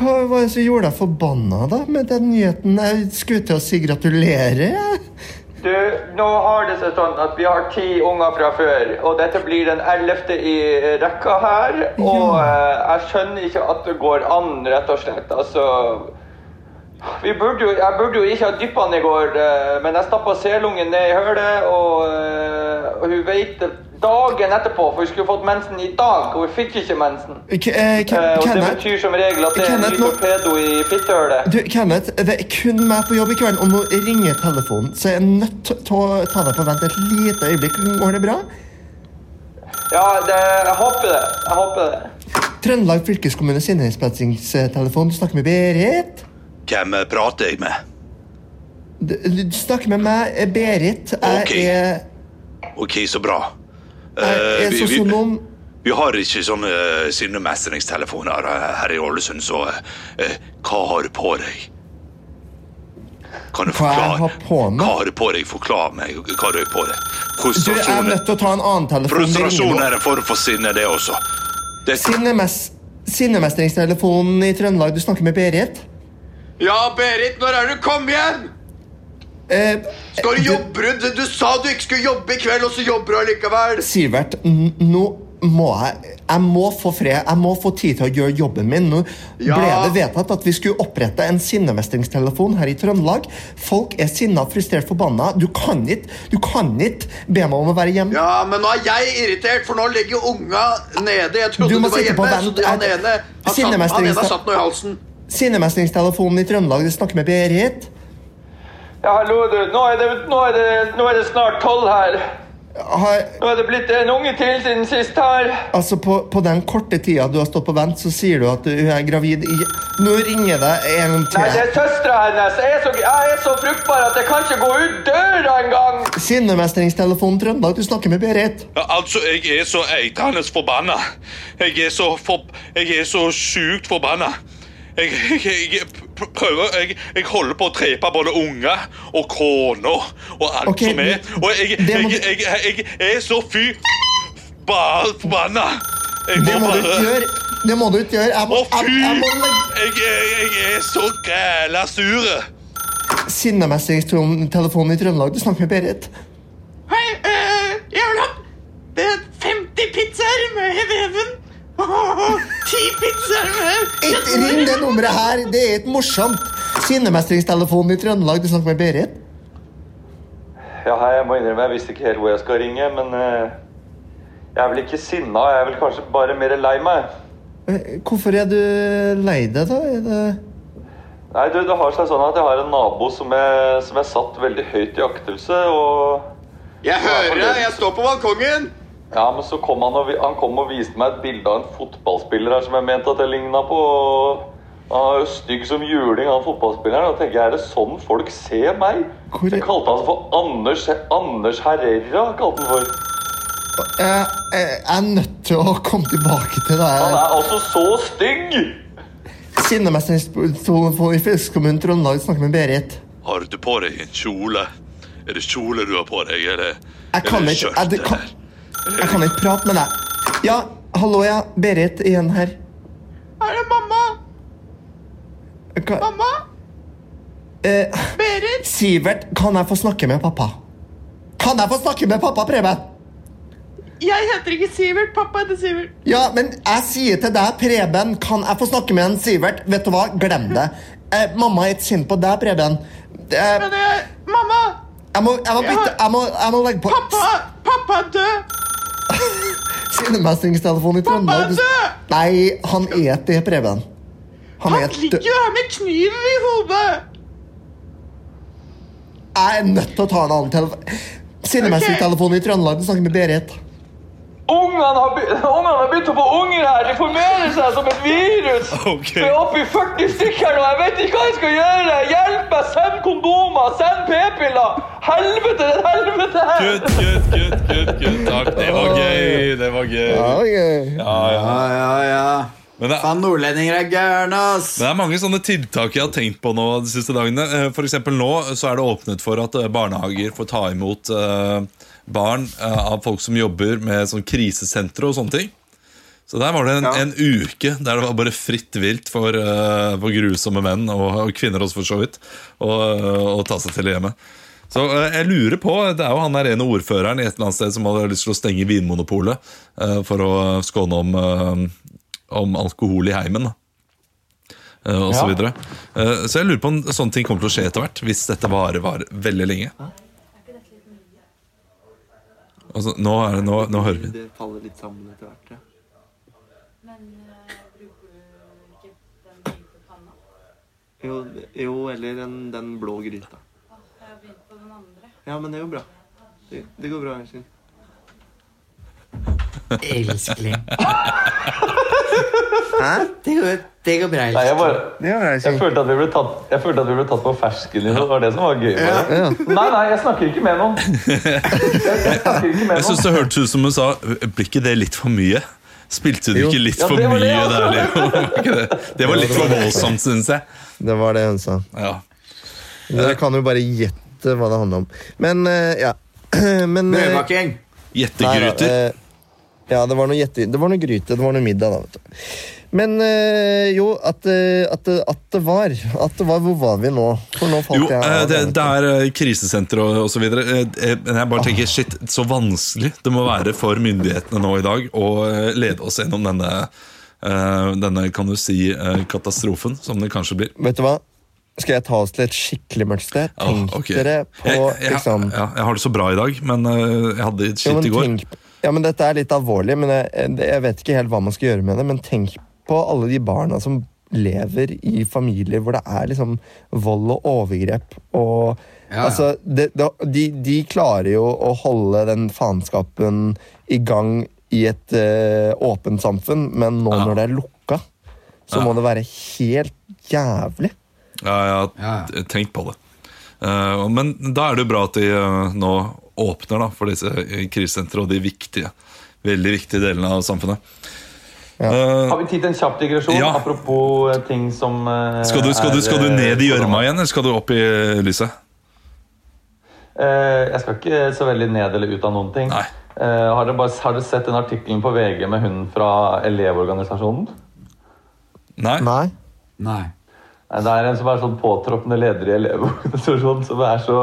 Hva var det som gjorde deg forbanna da med den nyheten? Jeg skulle til å si gratulerer. jeg. Du, nå har det seg sånn at vi har ti unger fra før, og dette blir den ellevte i rekka her. Og eh, jeg skjønner ikke at det går an, rett og slett. Altså burde jo, Jeg burde jo ikke ha dyppa den i går, eh, men jeg stappa selungen ned i hølet, og, eh, og hun veit dagen etterpå, for hun skulle fått mensen i dag, og hun fikk ikke mensen. K eh, Ke- Eh, og det betyr som regel at det er en ny torpedo i fittehølet. du, Kenneth, det er kun meg på jobb i kveld, og nå ringer telefonen, så jeg er nødt til å ta deg på vent et lite øyeblikk. Går det bra? Ja, det, jeg håper det. Jeg håper det. Trøndelag fylkeskommune. Du snakker med Berit. Hvem eh, prater jeg med? Du, du snakker med meg, eh, Berit. Jeg Ok. er, Ok, så bra. jeg Eh, er vi, vi, sosionom. vi har ikke sånne uh, sinnemestringstelefoner eh, her i Ålesund, så eh, eh, hva har du på deg? Kan du Hva jeg har på meg? Hva har du på deg? Forklar meg hva du har på deg. Du, jeg er nødt til å ta en annen telefon. frustrasjon er en form for sinne, det også. Det, Sinnemes Sinnemestringstelefonen i Trøndelag. Du snakker med Berit. Ja, Berit, når er du kom igjen? Eh, Skal du jobbe? Du, du sa du ikke skulle jobbe i kveld, og så jobber du allikevel. Sivert, nå må jeg Jeg må få fred. Jeg må få tid til å gjøre jobben min. Nå Ja. ble det vedtatt at vi skulle opprette en sinnemestringstelefon her i Trøndelag. Folk er sinna, frustrert, forbanna. Du kan ikke Du kan ikke be meg om å være hjemme. Ja, men nå er jeg irritert, for nå ligger unga nede. Jeg trodde Du du, var hjemme. Så han ene har satt noe i halsen. Sinnemestringstelefonen i Trøndelag. Du snakker med Berit. Ja, hallo, du. Nå er det, nå er det, nå er det snart tolv her. Har, Nå er det blitt en unge til siden sist her. altså på, på den korte tida du har stått på vent, så sier du at du er gravid i Nå ringer det en til. Nei, det er søstera hennes. Jeg er, så, jeg er så fruktbar at jeg kan ikke gå ut døra engang. Sinnemestringstelefonen Trøndelag. Du snakker med Berit. Ja, altså, jeg er så eitrende forbanna. Jeg er så, for, jeg er så sjukt forbanna. Jeg, jeg, jeg prøver jeg, jeg holder på å trepe både unger og kona og alt okay, som er. Og jeg, jeg, jeg, jeg, jeg er så fy bare forbanna. Jeg Det må du bare ikke gjøre. Det må du ikke gjøre. Jeg må, Å, fy! jeg må legge Jeg, jeg, jeg er så græla sur. Sinnemestringstelefonen i Trøndelag. Du snakker med Berit. Hei, øh, jeg vil ha eh, 50 pizzaer med veven. 10 pizzaer med Ikke ring det nummeret her. Det er et morsomt. Sinnemestringstelefonen i Trøndelag. Du snakker med Berit. Ja, jeg må innrømme, jeg visste ikke helt hvor jeg skal ringe, men uh, jeg er vel ikke sinna. Jeg er vel kanskje bare mer lei meg. Eh, Hvorfor er du lei deg, da? Er det... Nei, du, det har seg sånn at jeg har en nabo som jeg, som jeg satt veldig høyt i aktelse, og Jeg hører deg! Jeg står på balkongen! Ja, men så kom han og, han kom og viste meg et bilde av en fotballspiller her som jeg mente at jeg ligna på. Han er jo stygg som juling, han fotballspilleren. Da tenker jeg, er det sånn folk ser meg? Hvor- Jeg kalte han for Anders, Anders Herrera. kalte han for. Jeg, jeg, jeg er nødt til å komme tilbake til det Han er altså så stygg! Sinnemestringstelefonen i fylkeskommunen Trøndelag snakker med Berit. Har du på deg en kjole? Er det kjole du har på deg, eller Jeg kan eller ikke skjørt, jeg, det kan? Jeg kan ikke prate med deg. Ja, hallo, ja. Berit igjen her. Er det mamma? Hva? Mamma? eh, Berit? Sivert, kan jeg få snakke med pappa? Kan jeg få snakke med pappa, Preben? Jeg heter ikke Sivert. Pappa heter Sivert. Ja, men jeg sier til deg, Preben, kan jeg få snakke med en Sivert? Vet du hva, glem det. Eh, mamma er ikke sint på deg, Preben. Eh, Men jeg Mamma! jeg, må, jeg, må bytte, jeg, må, jeg må legge på Pappa! Pappa er død! Sinnemestringstelefonen i Trøndelag. Nei, han et det, Preben. Han Han er ligger jo her med kniv i hodet! Jeg er nødt til å ta en annen telefon. Sinnemestringstelefonen i Trøndelag. Du snakker med Berit. Ungene har, [LAUGHS] har begynt å få unger her. De formerer seg som et virus. Okay. Vi er oppe i 40 stykker nå. Jeg vet ikke hva jeg skal gjøre. Hjelp meg! Send kondomer! Send p-piller! Helvete, det er helvete her! Good, good, good, good, good. Takk, det var gøy. Det var gøy. ja. Ja, ja, ja. Men det, Faen, nordlendinger er gærne, ass! det er mange sånne tiltak jeg har tenkt på nå de siste dagene. Eh, eksempel nå så er det åpnet for at eh, barnehager får ta imot eh, barn av folk som jobber med sånn krisesentre og sånne ting. Så der var det en, en uke der det var bare fritt vilt for, for grusomme menn, og, kvinner også for så vidt, å ta seg til hjemmet. Så jeg lurer på, Det er jo han der ene ordføreren i et eller annet sted som hadde lyst til å stenge Vinmonopolet for å skåne om, om alkohol i heimen. Eh, og så, Ja. videre. Eh, så jeg lurer på om sånne ting kommer til å skje etter hvert, hvis dette varer, varer veldig lenge. Altså, nå, er det, nå, nå hører vi Det faller litt sammen etter hvert. Ja. Men eh, bruker du ikke den hvite panna? Jo, jo, eller den, den blå gryta. Jeg har begynt på den andre. Ja, men det går bra. Det, det går bra, Øystein. Elskling. [LAUGHS] Hæ? Det går, det går bra. Nei, jeg, bare, jeg, følte at vi ble tatt, jeg følte at vi ble tatt på fersken i det. Det var det som var gøy. med. Ja. Nei, nei, jeg snakker ikke med noen. Jeg, jeg Jeg syns det hørtes ut som hun sa Blir ikke det litt for mye? Spilte du ikke litt Ja, for det var det mye der, Leo? [LAUGHS] Det? Det var litt for voldsomt, syns jeg. Det var det hun sa. Ja. Dere kan jo bare gjette hva det handler om. Men, eh, ja. [CLEARS THROAT] Men eh, nei da, Gjettegryter. Eh, Ja, det var noe det var noe gryte, det var noe middag, da. vet du. Men øh, jo, at, eh, at, det- at det var At det var Hvor var vi nå? For nå falt Jo, jeg eh, av. det, det er eh, krisesenter og osv. Men jeg bare tenker shit, så vanskelig det må være for myndighetene nå i dag å eh, lede oss gjennom denne, øh, denne kan du si, eh, katastrofen, som det kanskje blir. Vet du hva? Skal jeg ta oss til et skikkelig mørkt sted? Tenk Tenk okay. dere på jeg, jeg, liksom ja, jeg har det så bra i dag, men eh, jeg hadde skitt i går. tenk, ja, men Dette er litt alvorlig, men jeg, jeg vet ikke helt hva man skal gjøre med det. Men tenk på alle de barna som lever i familier hvor det er liksom vold og overgrep. Og Ja. altså, det, de, de klarer jo å holde den faenskapen i gang i et uh, åpent samfunn, men nå Ja. når det er lukka, så Ja. må det være helt jævlig. Ja, jeg har tenkt på det. Uh, men da er det jo bra at de uh, nå åpner da, for disse eh, krisesentrene og de viktige, veldig viktige delene av samfunnet. Eh, Har vi tid til en kjapp digresjon? Ja. Apropos eh, ting som skal, du, skal, du, er, skal du ned i gjørma igjen, eller skal du opp i lyset? Eh, jeg skal ikke så veldig ned eller ut av noen ting. Nei. Eh, har, dere bare, har dere sett den artikkelen på VG med hunden fra Elevorganisasjonen? Nei? Nei. Nei. Nei, Det er en som er sånn påtroppende leder i Elevorganisasjonen, som er så,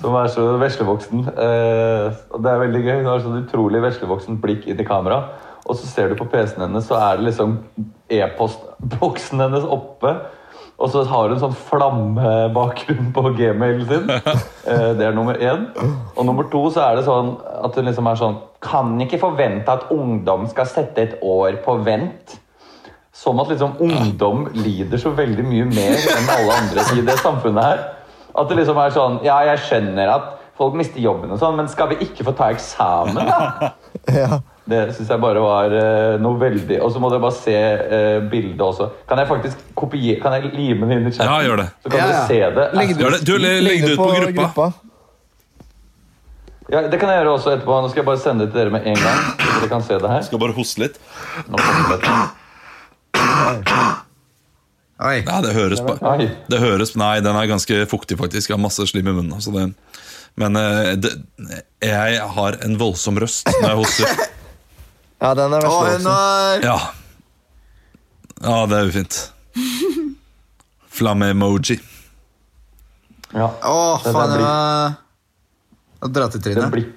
som er så veslevoksen. Eh, det er veldig gøy. Hun har sånn utrolig veslevoksen blikk inn i kamera. Og så ser du på PC-en hennes, så er det liksom e-postboksen hennes oppe. Og så har hun sånn flammebakgrunn på gmailen sin. Eh, det er nummer én. Og nummer to så er det sånn at hun liksom er sånn Kan ikke forvente at ungdom skal sette et år på vent. Som at liksom ungdom lider så veldig mye mer enn alle andre i det samfunnet her. At det liksom er sånn Ja, jeg skjønner at folk mister jobben og sånn, men skal vi ikke få ta eksamen, da? [LAUGHS] Ja. Det syns jeg bare var uh, noe veldig Og så må dere bare se uh, bildet også. Kan jeg faktisk kopiere Kan jeg lime det inn i chatten? Ja, gjør det. Så kan Ja, ja. dere se det. Legg det. Du, le- legg det ut på gruppa. Ja, det kan jeg gjøre også etterpå. Nå skal jeg bare sende det til dere med en gang. Så dere kan se det her. Skal bare hoste litt. Nå kommer det. Oi. Ja, det høres på Det høres Nei, den er ganske fuktig, faktisk. Jeg har masse slim i munnen. Så det, men eh, det, jeg har en voldsom røst når jeg hoster. [LAUGHS] Ja, den er veldig har Ja. Ja, det er jo fint. Flamme-emoji. Ja. Å, faen, det var dra til trynet. blir,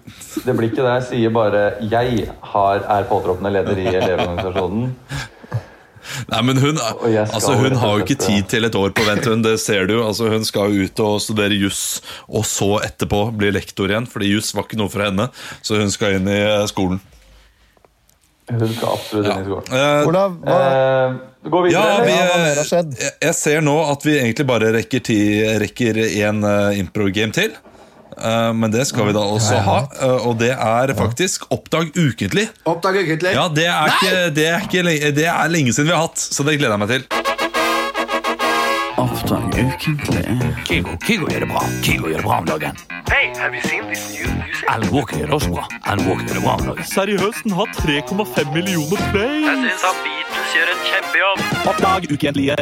det blir ikke det. Jeg sier bare 'jeg har, er påtroppende leder i [LAUGHS] Elevorganisasjonen'. Nei, men hun, altså, hun har jo ikke tid til et år på vent. Hun, det ser du. Altså, hun skal jo ut og studere juss, og så etterpå bli lektor igjen. Fordi juss var ikke noe for henne, så hun skal inn i eh, skolen. Hun skal absolutt inn i skolen. Eh, Olav, hva, Eh, gå videre. Ja, vi, skjedd? jeg, jeg ser nå at vi egentlig bare rekker, én en uh, impro-game til. Eh, men det skal vi da også ha, eh, og det er faktisk Oppdag ukentlig. Oppdag ukentlig. Ja, det er, ikke, det, er ikke, det er lenge siden vi har hatt, så det gleder jeg meg til. Kygo, Kygo gjør det bra. Kygo gjør det bra om dagen. Hey, have you seen this new music? Alan Walker gjør det også bra. Alan Walker gjør det bra om dagen. Seriøst, den har 3,5 millioner play. Jeg syns Beatles gjør en kjempejobb. Oppdag ukentlige.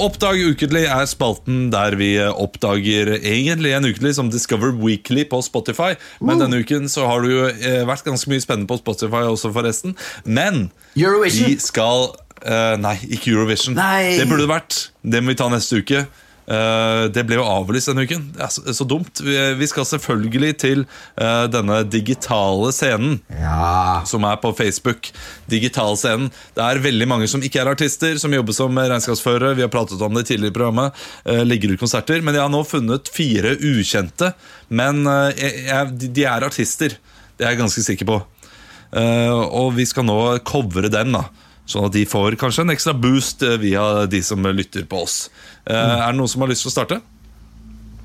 Oppdag ukentlig er spalten der vi oppdager egentlig en ukentlig som Discover Weekly på Spotify. Men denne uken så har det jo eh, vært ganske mye spennende på Spotify også, forresten. Men Eurovision. vi skal uh, Nei, ikke Eurovision. Nei. Det burde det vært. Det må vi ta neste uke. Eh, det ble jo avlyst denne uken. Det er så, så dumt. Vi, vi skal selvfølgelig til uh, denne digitale scenen Ja. som er på Facebook. Digitalscenen. Det er veldig mange som ikke er artister, som jobber som regnskapsførere. Vi har pratet om det tidligere i programmet. Uh, legger ut konserter. Men jeg har nå funnet fire ukjente. Men uh, jeg, jeg, de- er artister. Det er jeg ganske sikker på. Eh, og vi skal nå covre den, da. Sånn at de får kanskje en ekstra boost eh, via de som lytter på oss. Mm. Er det noen som har lyst til å starte?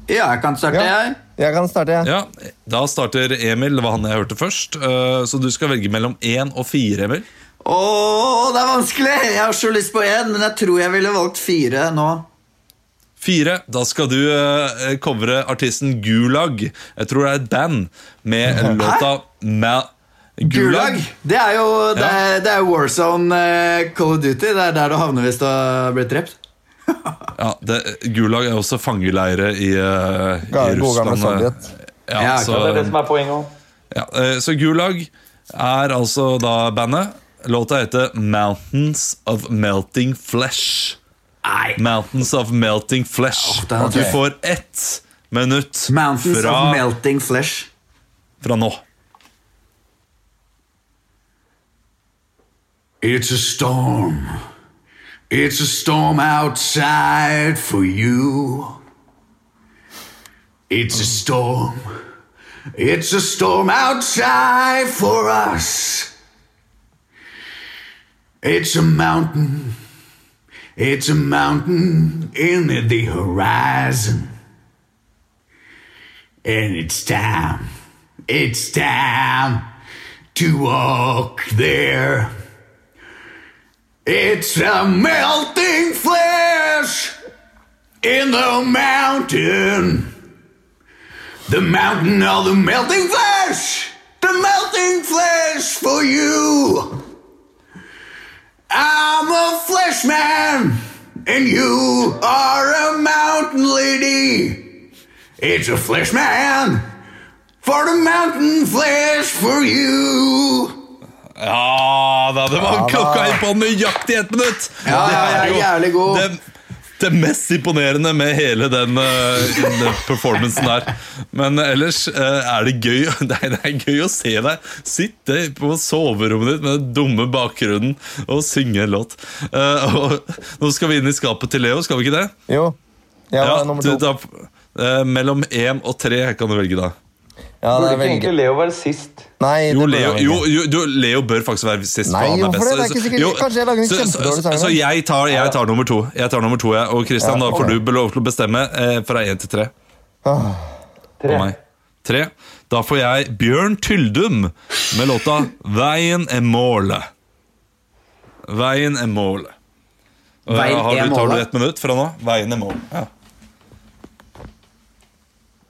ja, jeg kan starte, Ja. jeg. Jeg kan starte, jeg. Ja, Da starter Emil. Det var han jeg hørte først. Eh, Så du skal velge mellom én og fire, Emil. Åh, det er vanskelig! Jeg har så lyst på én, men jeg tror jeg ville valgt fire nå. Fire, da skal du uh, covre artisten Gulag. Jeg tror det er et band med [LAUGHS] låta Ma Gulag. Det er jo det Ja. er, det er Warzone eh, Call of Duty. Det er der du havner hvis du har blitt drept. [LAUGHS] Ja, det, Gulag er også fangeleire i, uh, i Russland. Ja, Ja, så, Det er det som er poenget òg. ja, eh, så Gulag er altså da bandet. Låta heter Mountains of Melting Flesh. Nei. Mountains of Melting Flesh. er Du får ett minutt Mountains fra, of Melting Flesh. fra nå. It's a storm. It's a storm outside for you. It's a storm. It's a storm outside for us. It's a mountain. It's a mountain in the horizon. And it's time. It's time to walk there. It's a melting flesh in the mountain. The mountain of the melting flesh. The melting flesh for you. I'm a flesh man, and you are a mountain lady. It's a flesh man for the mountain flesh for you. Ja da, det var Ja, klokka inn på nøyaktig ett minutt! Ja, det er ja, jævlig god. Det, det mest imponerende med hele den, uh, den performancen der. Men ellers uh, er det gøy [LAUGHS] det er, det er gøy å se deg sitte på soverommet ditt med den dumme bakgrunnen og synge en låt. Uh, og nå skal vi inn i skapet til Leo, skal vi ikke det? Jo. Jeg var Ja, nummer to. da, mellom én og tre kan du velge, da. Ja, det Burde ikke veldig egentlig Leo være sist? Nei, Jo, det Leo, jo, jo, jo, Leo bør faktisk være sist. Nei, for hvorfor best. det? Er ikke sikkert- Jo, kanskje jeg lager en så- kjempedårlig sang, Så, jeg tar, jeg tar nummer to. Jeg tar nummer to, jeg. Og Christian, Ja, da får du lov til å bestemme eh, fra én til tre. Ah. Meg. Tre. Da får jeg Bjørn Tyldum med låta 'Veien er målet'. Veien er målet. Veien har er du, tar du målet? ett minutt fra nå? Veien er målet. Ja.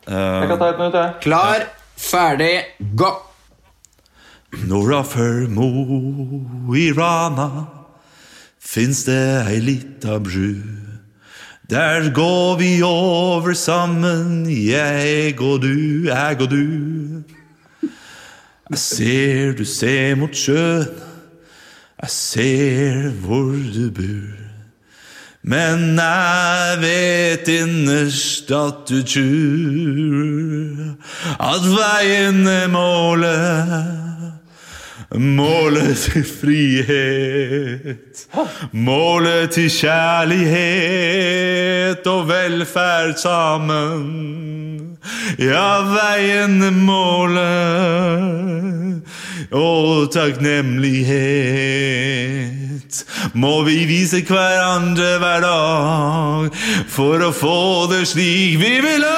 Jeg kan ta et minutt, jeg. Klar, ferdig, gå! Nora for Mo i Rana fins det ei lita bru. Der går vi over sammen, jeg og du, jeg og du. Jeg ser du ser mot sjøen, jeg ser hvor du bor. Men jeg vet innerst at du tror at veien er målet. Målet til frihet. Målet til kjærlighet og velferd sammen. Ja, veien er målet og takknemlighet. Må vi vise hverandre hver dag for å få det slik vi vil ha.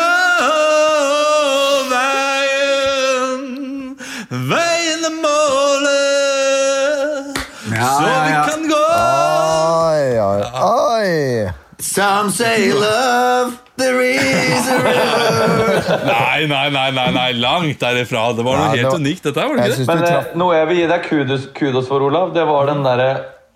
Some say love, there is a river. [LAUGHS] Nei, nei, nei, nei, nei, langt derifra. Det var noe Ja, det helt var- unikt, dette her, var det Jeg ikke det? Men du eh, traff noe jeg vil gi deg kudos, kudos for, Olav, det var den derre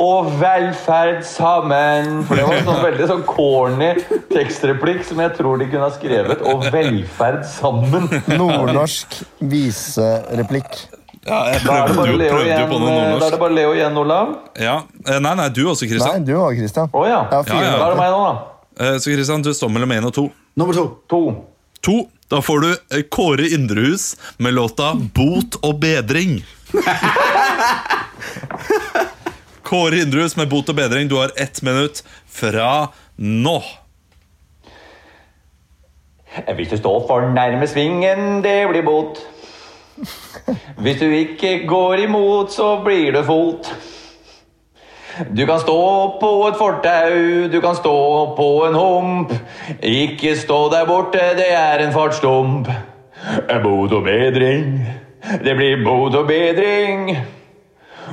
og velferd sammen. For det var en sånn [LAUGHS] veldig sånn corny tekstreplikk som jeg tror de kunne ha skrevet. Og velferd sammen. nordnorsk visereplikk. Ja, jeg Da er det bare Leo igjen, eh, da er det bare Leo igjen, Olav. Ja. Eh, Nei, nei, du også, Nei, du også, Christian. Oh, ja. Ja, fire. Ja, ja. Da er det meg nå, da. Eh, Så Kristian, du står mellom én og to. Nummer to. To. To. Da får du Kåre Indrehus med låta 'Bot og bedring'. [LAUGHS] Kåre Indrehus med 'Bot og bedring'. Du har ett minutt fra nå. Hvis du står for nærme svingen, det blir bot. Hvis du ikke går imot, så blir det fot. Du kan stå på et fortau, du kan stå på en hump. Ikke stå der borte, det er en fartsdump. Bot og bedring, det blir bot og bedring.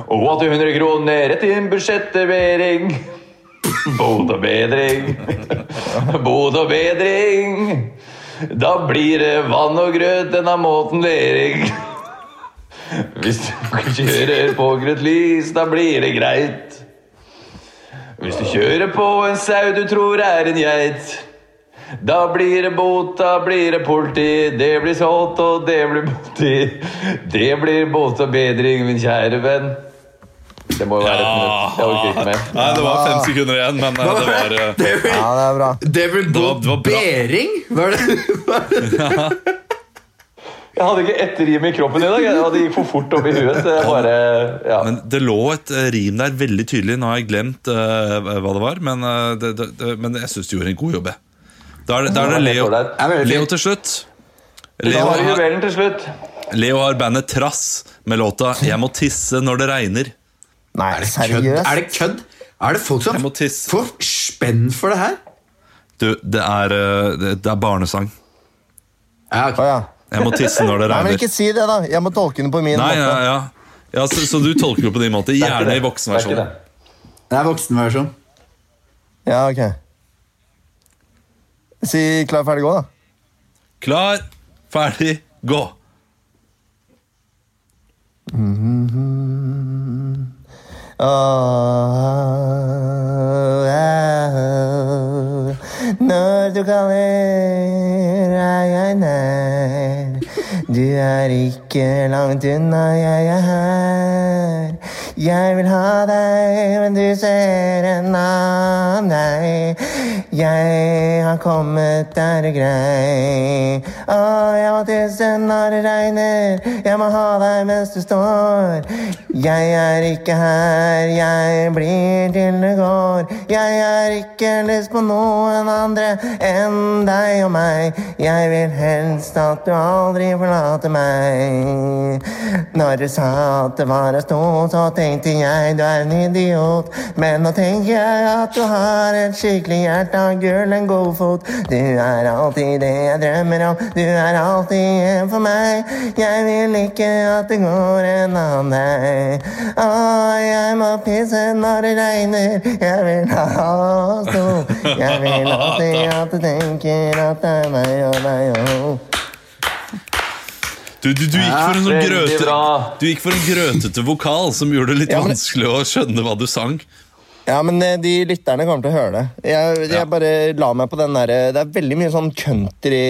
Og 800 kroner rett inn budsjettlevering. Bot og bedring, [LAUGHS] bot og bedring. Da blir det vann og grøt denne måten lering. Hvis du kjører på grønt lys, da blir det greit. Hvis du kjører på en sau du tror er en geit, da blir det bot, da blir det politi. Det blir solgt, og det blir politi. Det blir bot og bedring, min kjære venn. Det må jo være et minutt. Jeg orker ikke mer. Nei, Det var fem sekunder igjen, men eh, det var eh, Det Ja, det er bra. det blir Det var- det var bra. Bering? Var det? [LAUGHS] Jeg hadde ikke ett rim i kroppen i dag. og Det gikk for fort opp i huet. Så jeg bare, ja. Men det lå et eh, rim der veldig tydelig. Nå har jeg glemt uh, hva det var, men, uh, det, det, det, men jeg syns du gjorde en god jobb. Da er det, da er det Leo, Leo til slutt. Leo har. Leo har bandet Trass med låta 'Jeg må tisse når det regner'. Nei, Er det seriøst? Er det kødd? Er det folk som får spenn for det her? Du, det er, eh, det, er barnesang. Ja, okay. Ja. Jeg må tisse når det regner. Nei, men ikke si det, da. Jeg må tolke den på min Nei, måte. ja. ja så, så du tolker det på din måte. Er Gjerne i Det er voksenversjonen. det. Det er voksenversjon. Ja, ok. Si klar, ferdig, gå, da. Klar, ferdig, gå. Åh, au. Når du kaller, er jeg nær. Du er ikke langt unna, jeg er her. Jeg vil ha deg, men du ser en annen deg. Jeg har kommet, er det grei? Å, jeg må tisse når det regner. Jeg må ha deg mens du står. Jeg er ikke her, jeg blir til det går. Jeg har ikke lyst på noen andre enn deg og meg. Jeg vil helst at du aldri forlater meg. Når du sa at det var å stå, så tenkte jeg du er en idiot. Men nå tenker jeg at du har et skikkelig hjerte av gull, en god fot. Du er alltid det jeg drømmer om, du er alltid en for meg. Jeg vil ikke at det går en annen vei. Å, jeg må pisse når det regner, jeg vil ha sto. Jeg vil alltid at du tenker at det er meg og deg og Du, du, du, gikk for en sånn grøte, du gikk for en grøtete vokal som gjorde det litt Ja, men- vanskelig å skjønne hva du sang. Ja, men eh, de lytterne kommer til å høre det. Jeg, jeg bare la meg på den derre Det er veldig mye sånn country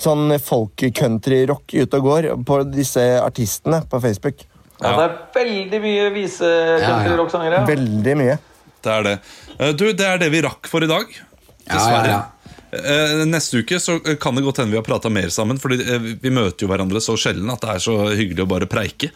Sånn folk-country-rock ute og går på disse artistene på Facebook. Ja, det er veldig mye vise country rock-sangere. Veldig mye. Det er det. Eh, Du, det er det vi rakk for i dag. Dessverre. ja, Eh, Neste uke så kan det godt hende vi har prata mer sammen, Fordi eh, vi møter jo hverandre så sjelden at det er så hyggelig å bare preike.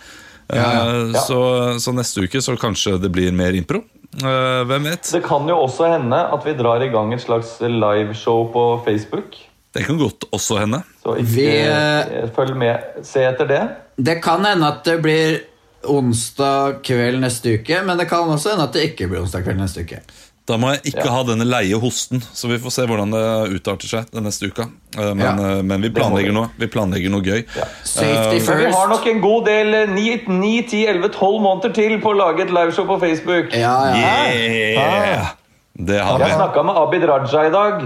Eh, Ja, ja. Så, så neste uke så kanskje det blir mer impro. Eh, Hvem vet? Det kan jo også hende at vi drar i gang et slags liveshow på Facebook. Det kan godt også hende. Så ikke Vi, eh, følg med. Se etter det. Det kan hende at det blir onsdag kveld neste uke, men det kan også hende at det ikke blir onsdag kveld neste uke. Da må jeg ikke ha denne leie hosten, så vi får se hvordan det utarter seg den neste uka. Eh, Men, Ja. eh, men vi planlegger noe Vi planlegger noe gøy. Men vi har nok en god del 9-10-11-12 måneder til på å lage et liveshow på Facebook. Yeah! Det har Jeg vi. snakka med Abid Raja i dag.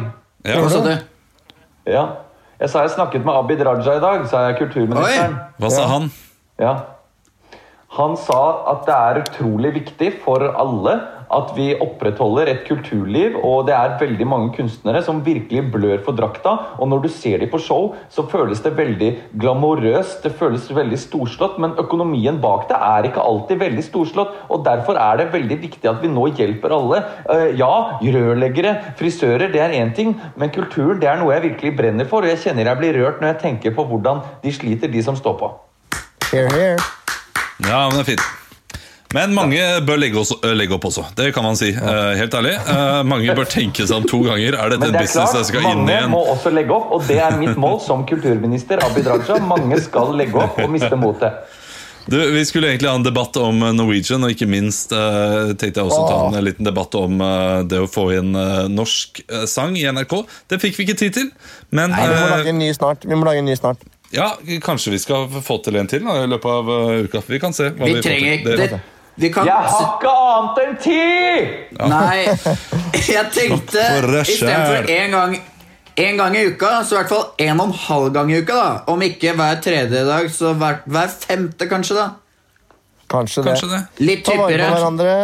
Ja. Hva sa du? Ja. Jeg sa jeg snakket med Abid Raja i dag, sa jeg kulturministeren. Hva sa han? Ja. Han sa at det er utrolig viktig for alle at vi opprettholder et kulturliv, og det er veldig mange kunstnere som virkelig blør for drakta. Og når du ser dem på show, så føles det veldig glamorøst, det føles veldig storslått, men økonomien bak det er ikke alltid veldig storslått, og derfor er det veldig viktig at vi nå hjelper alle. Eh, ja, rørleggere, frisører, det er én ting, men kulturen det er noe jeg virkelig brenner for, og jeg kjenner jeg blir rørt når jeg tenker på hvordan de sliter, de som står på. Here, here. Ja, men det er fint. Men mange bør legge, også, øh, legge opp også. Det kan man si. Uh, helt ærlig. Uh, mange bør tenke seg om to ganger. Er dette en det er business klart, jeg skal inn i mange må også legge opp, og det er mitt mål som kulturminister Abid Raja. Mange skal legge opp og miste motet. Du, Vi skulle egentlig ha en debatt om eh, Norwegian, og ikke minst eh, tenkte jeg også ta en liten debatt om eh, det å få inn eh, norsk eh, sang i NRK. Det fikk vi ikke tid til, men Nei, vi må eh, lage en ny snart. Vi må lage en ny snart. ja, kanskje vi skal få til en til da, i løpet av uh, uka. Vi kan se. hva Vi vi trenger til. Det, det. Vi kan Jeg har ikke annet enn ti! Nei, [LAUGHS] jeg tenkte istedenfor én gang en gang i uka, så i hvert fall en og en halv gang i uka. da Om ikke hver tredje dag, så hver, hver femte, kanskje. da Kanskje, Kanskje det. Litt Ta vare på hyppigere. hverandre.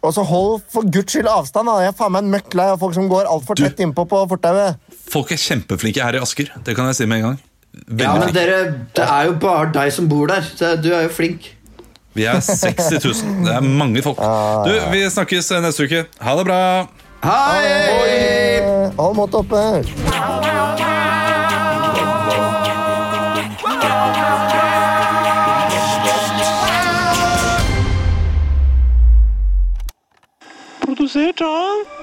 Og så hold for guds skyld avstand. da Jeg er faen meg en møkk lei av folk som går altfor tett innpå på fortauet. Folk er kjempeflinke her i Asker. Det kan jeg si med en gang. Veldig Ja, men dere, Det er jo bare deg som bor der. Du er jo flink. Vi er 60 000. Det er mange folk. Du, Vi snakkes neste uke. Ha det bra. Hei! Hold mot oppe. Produsert av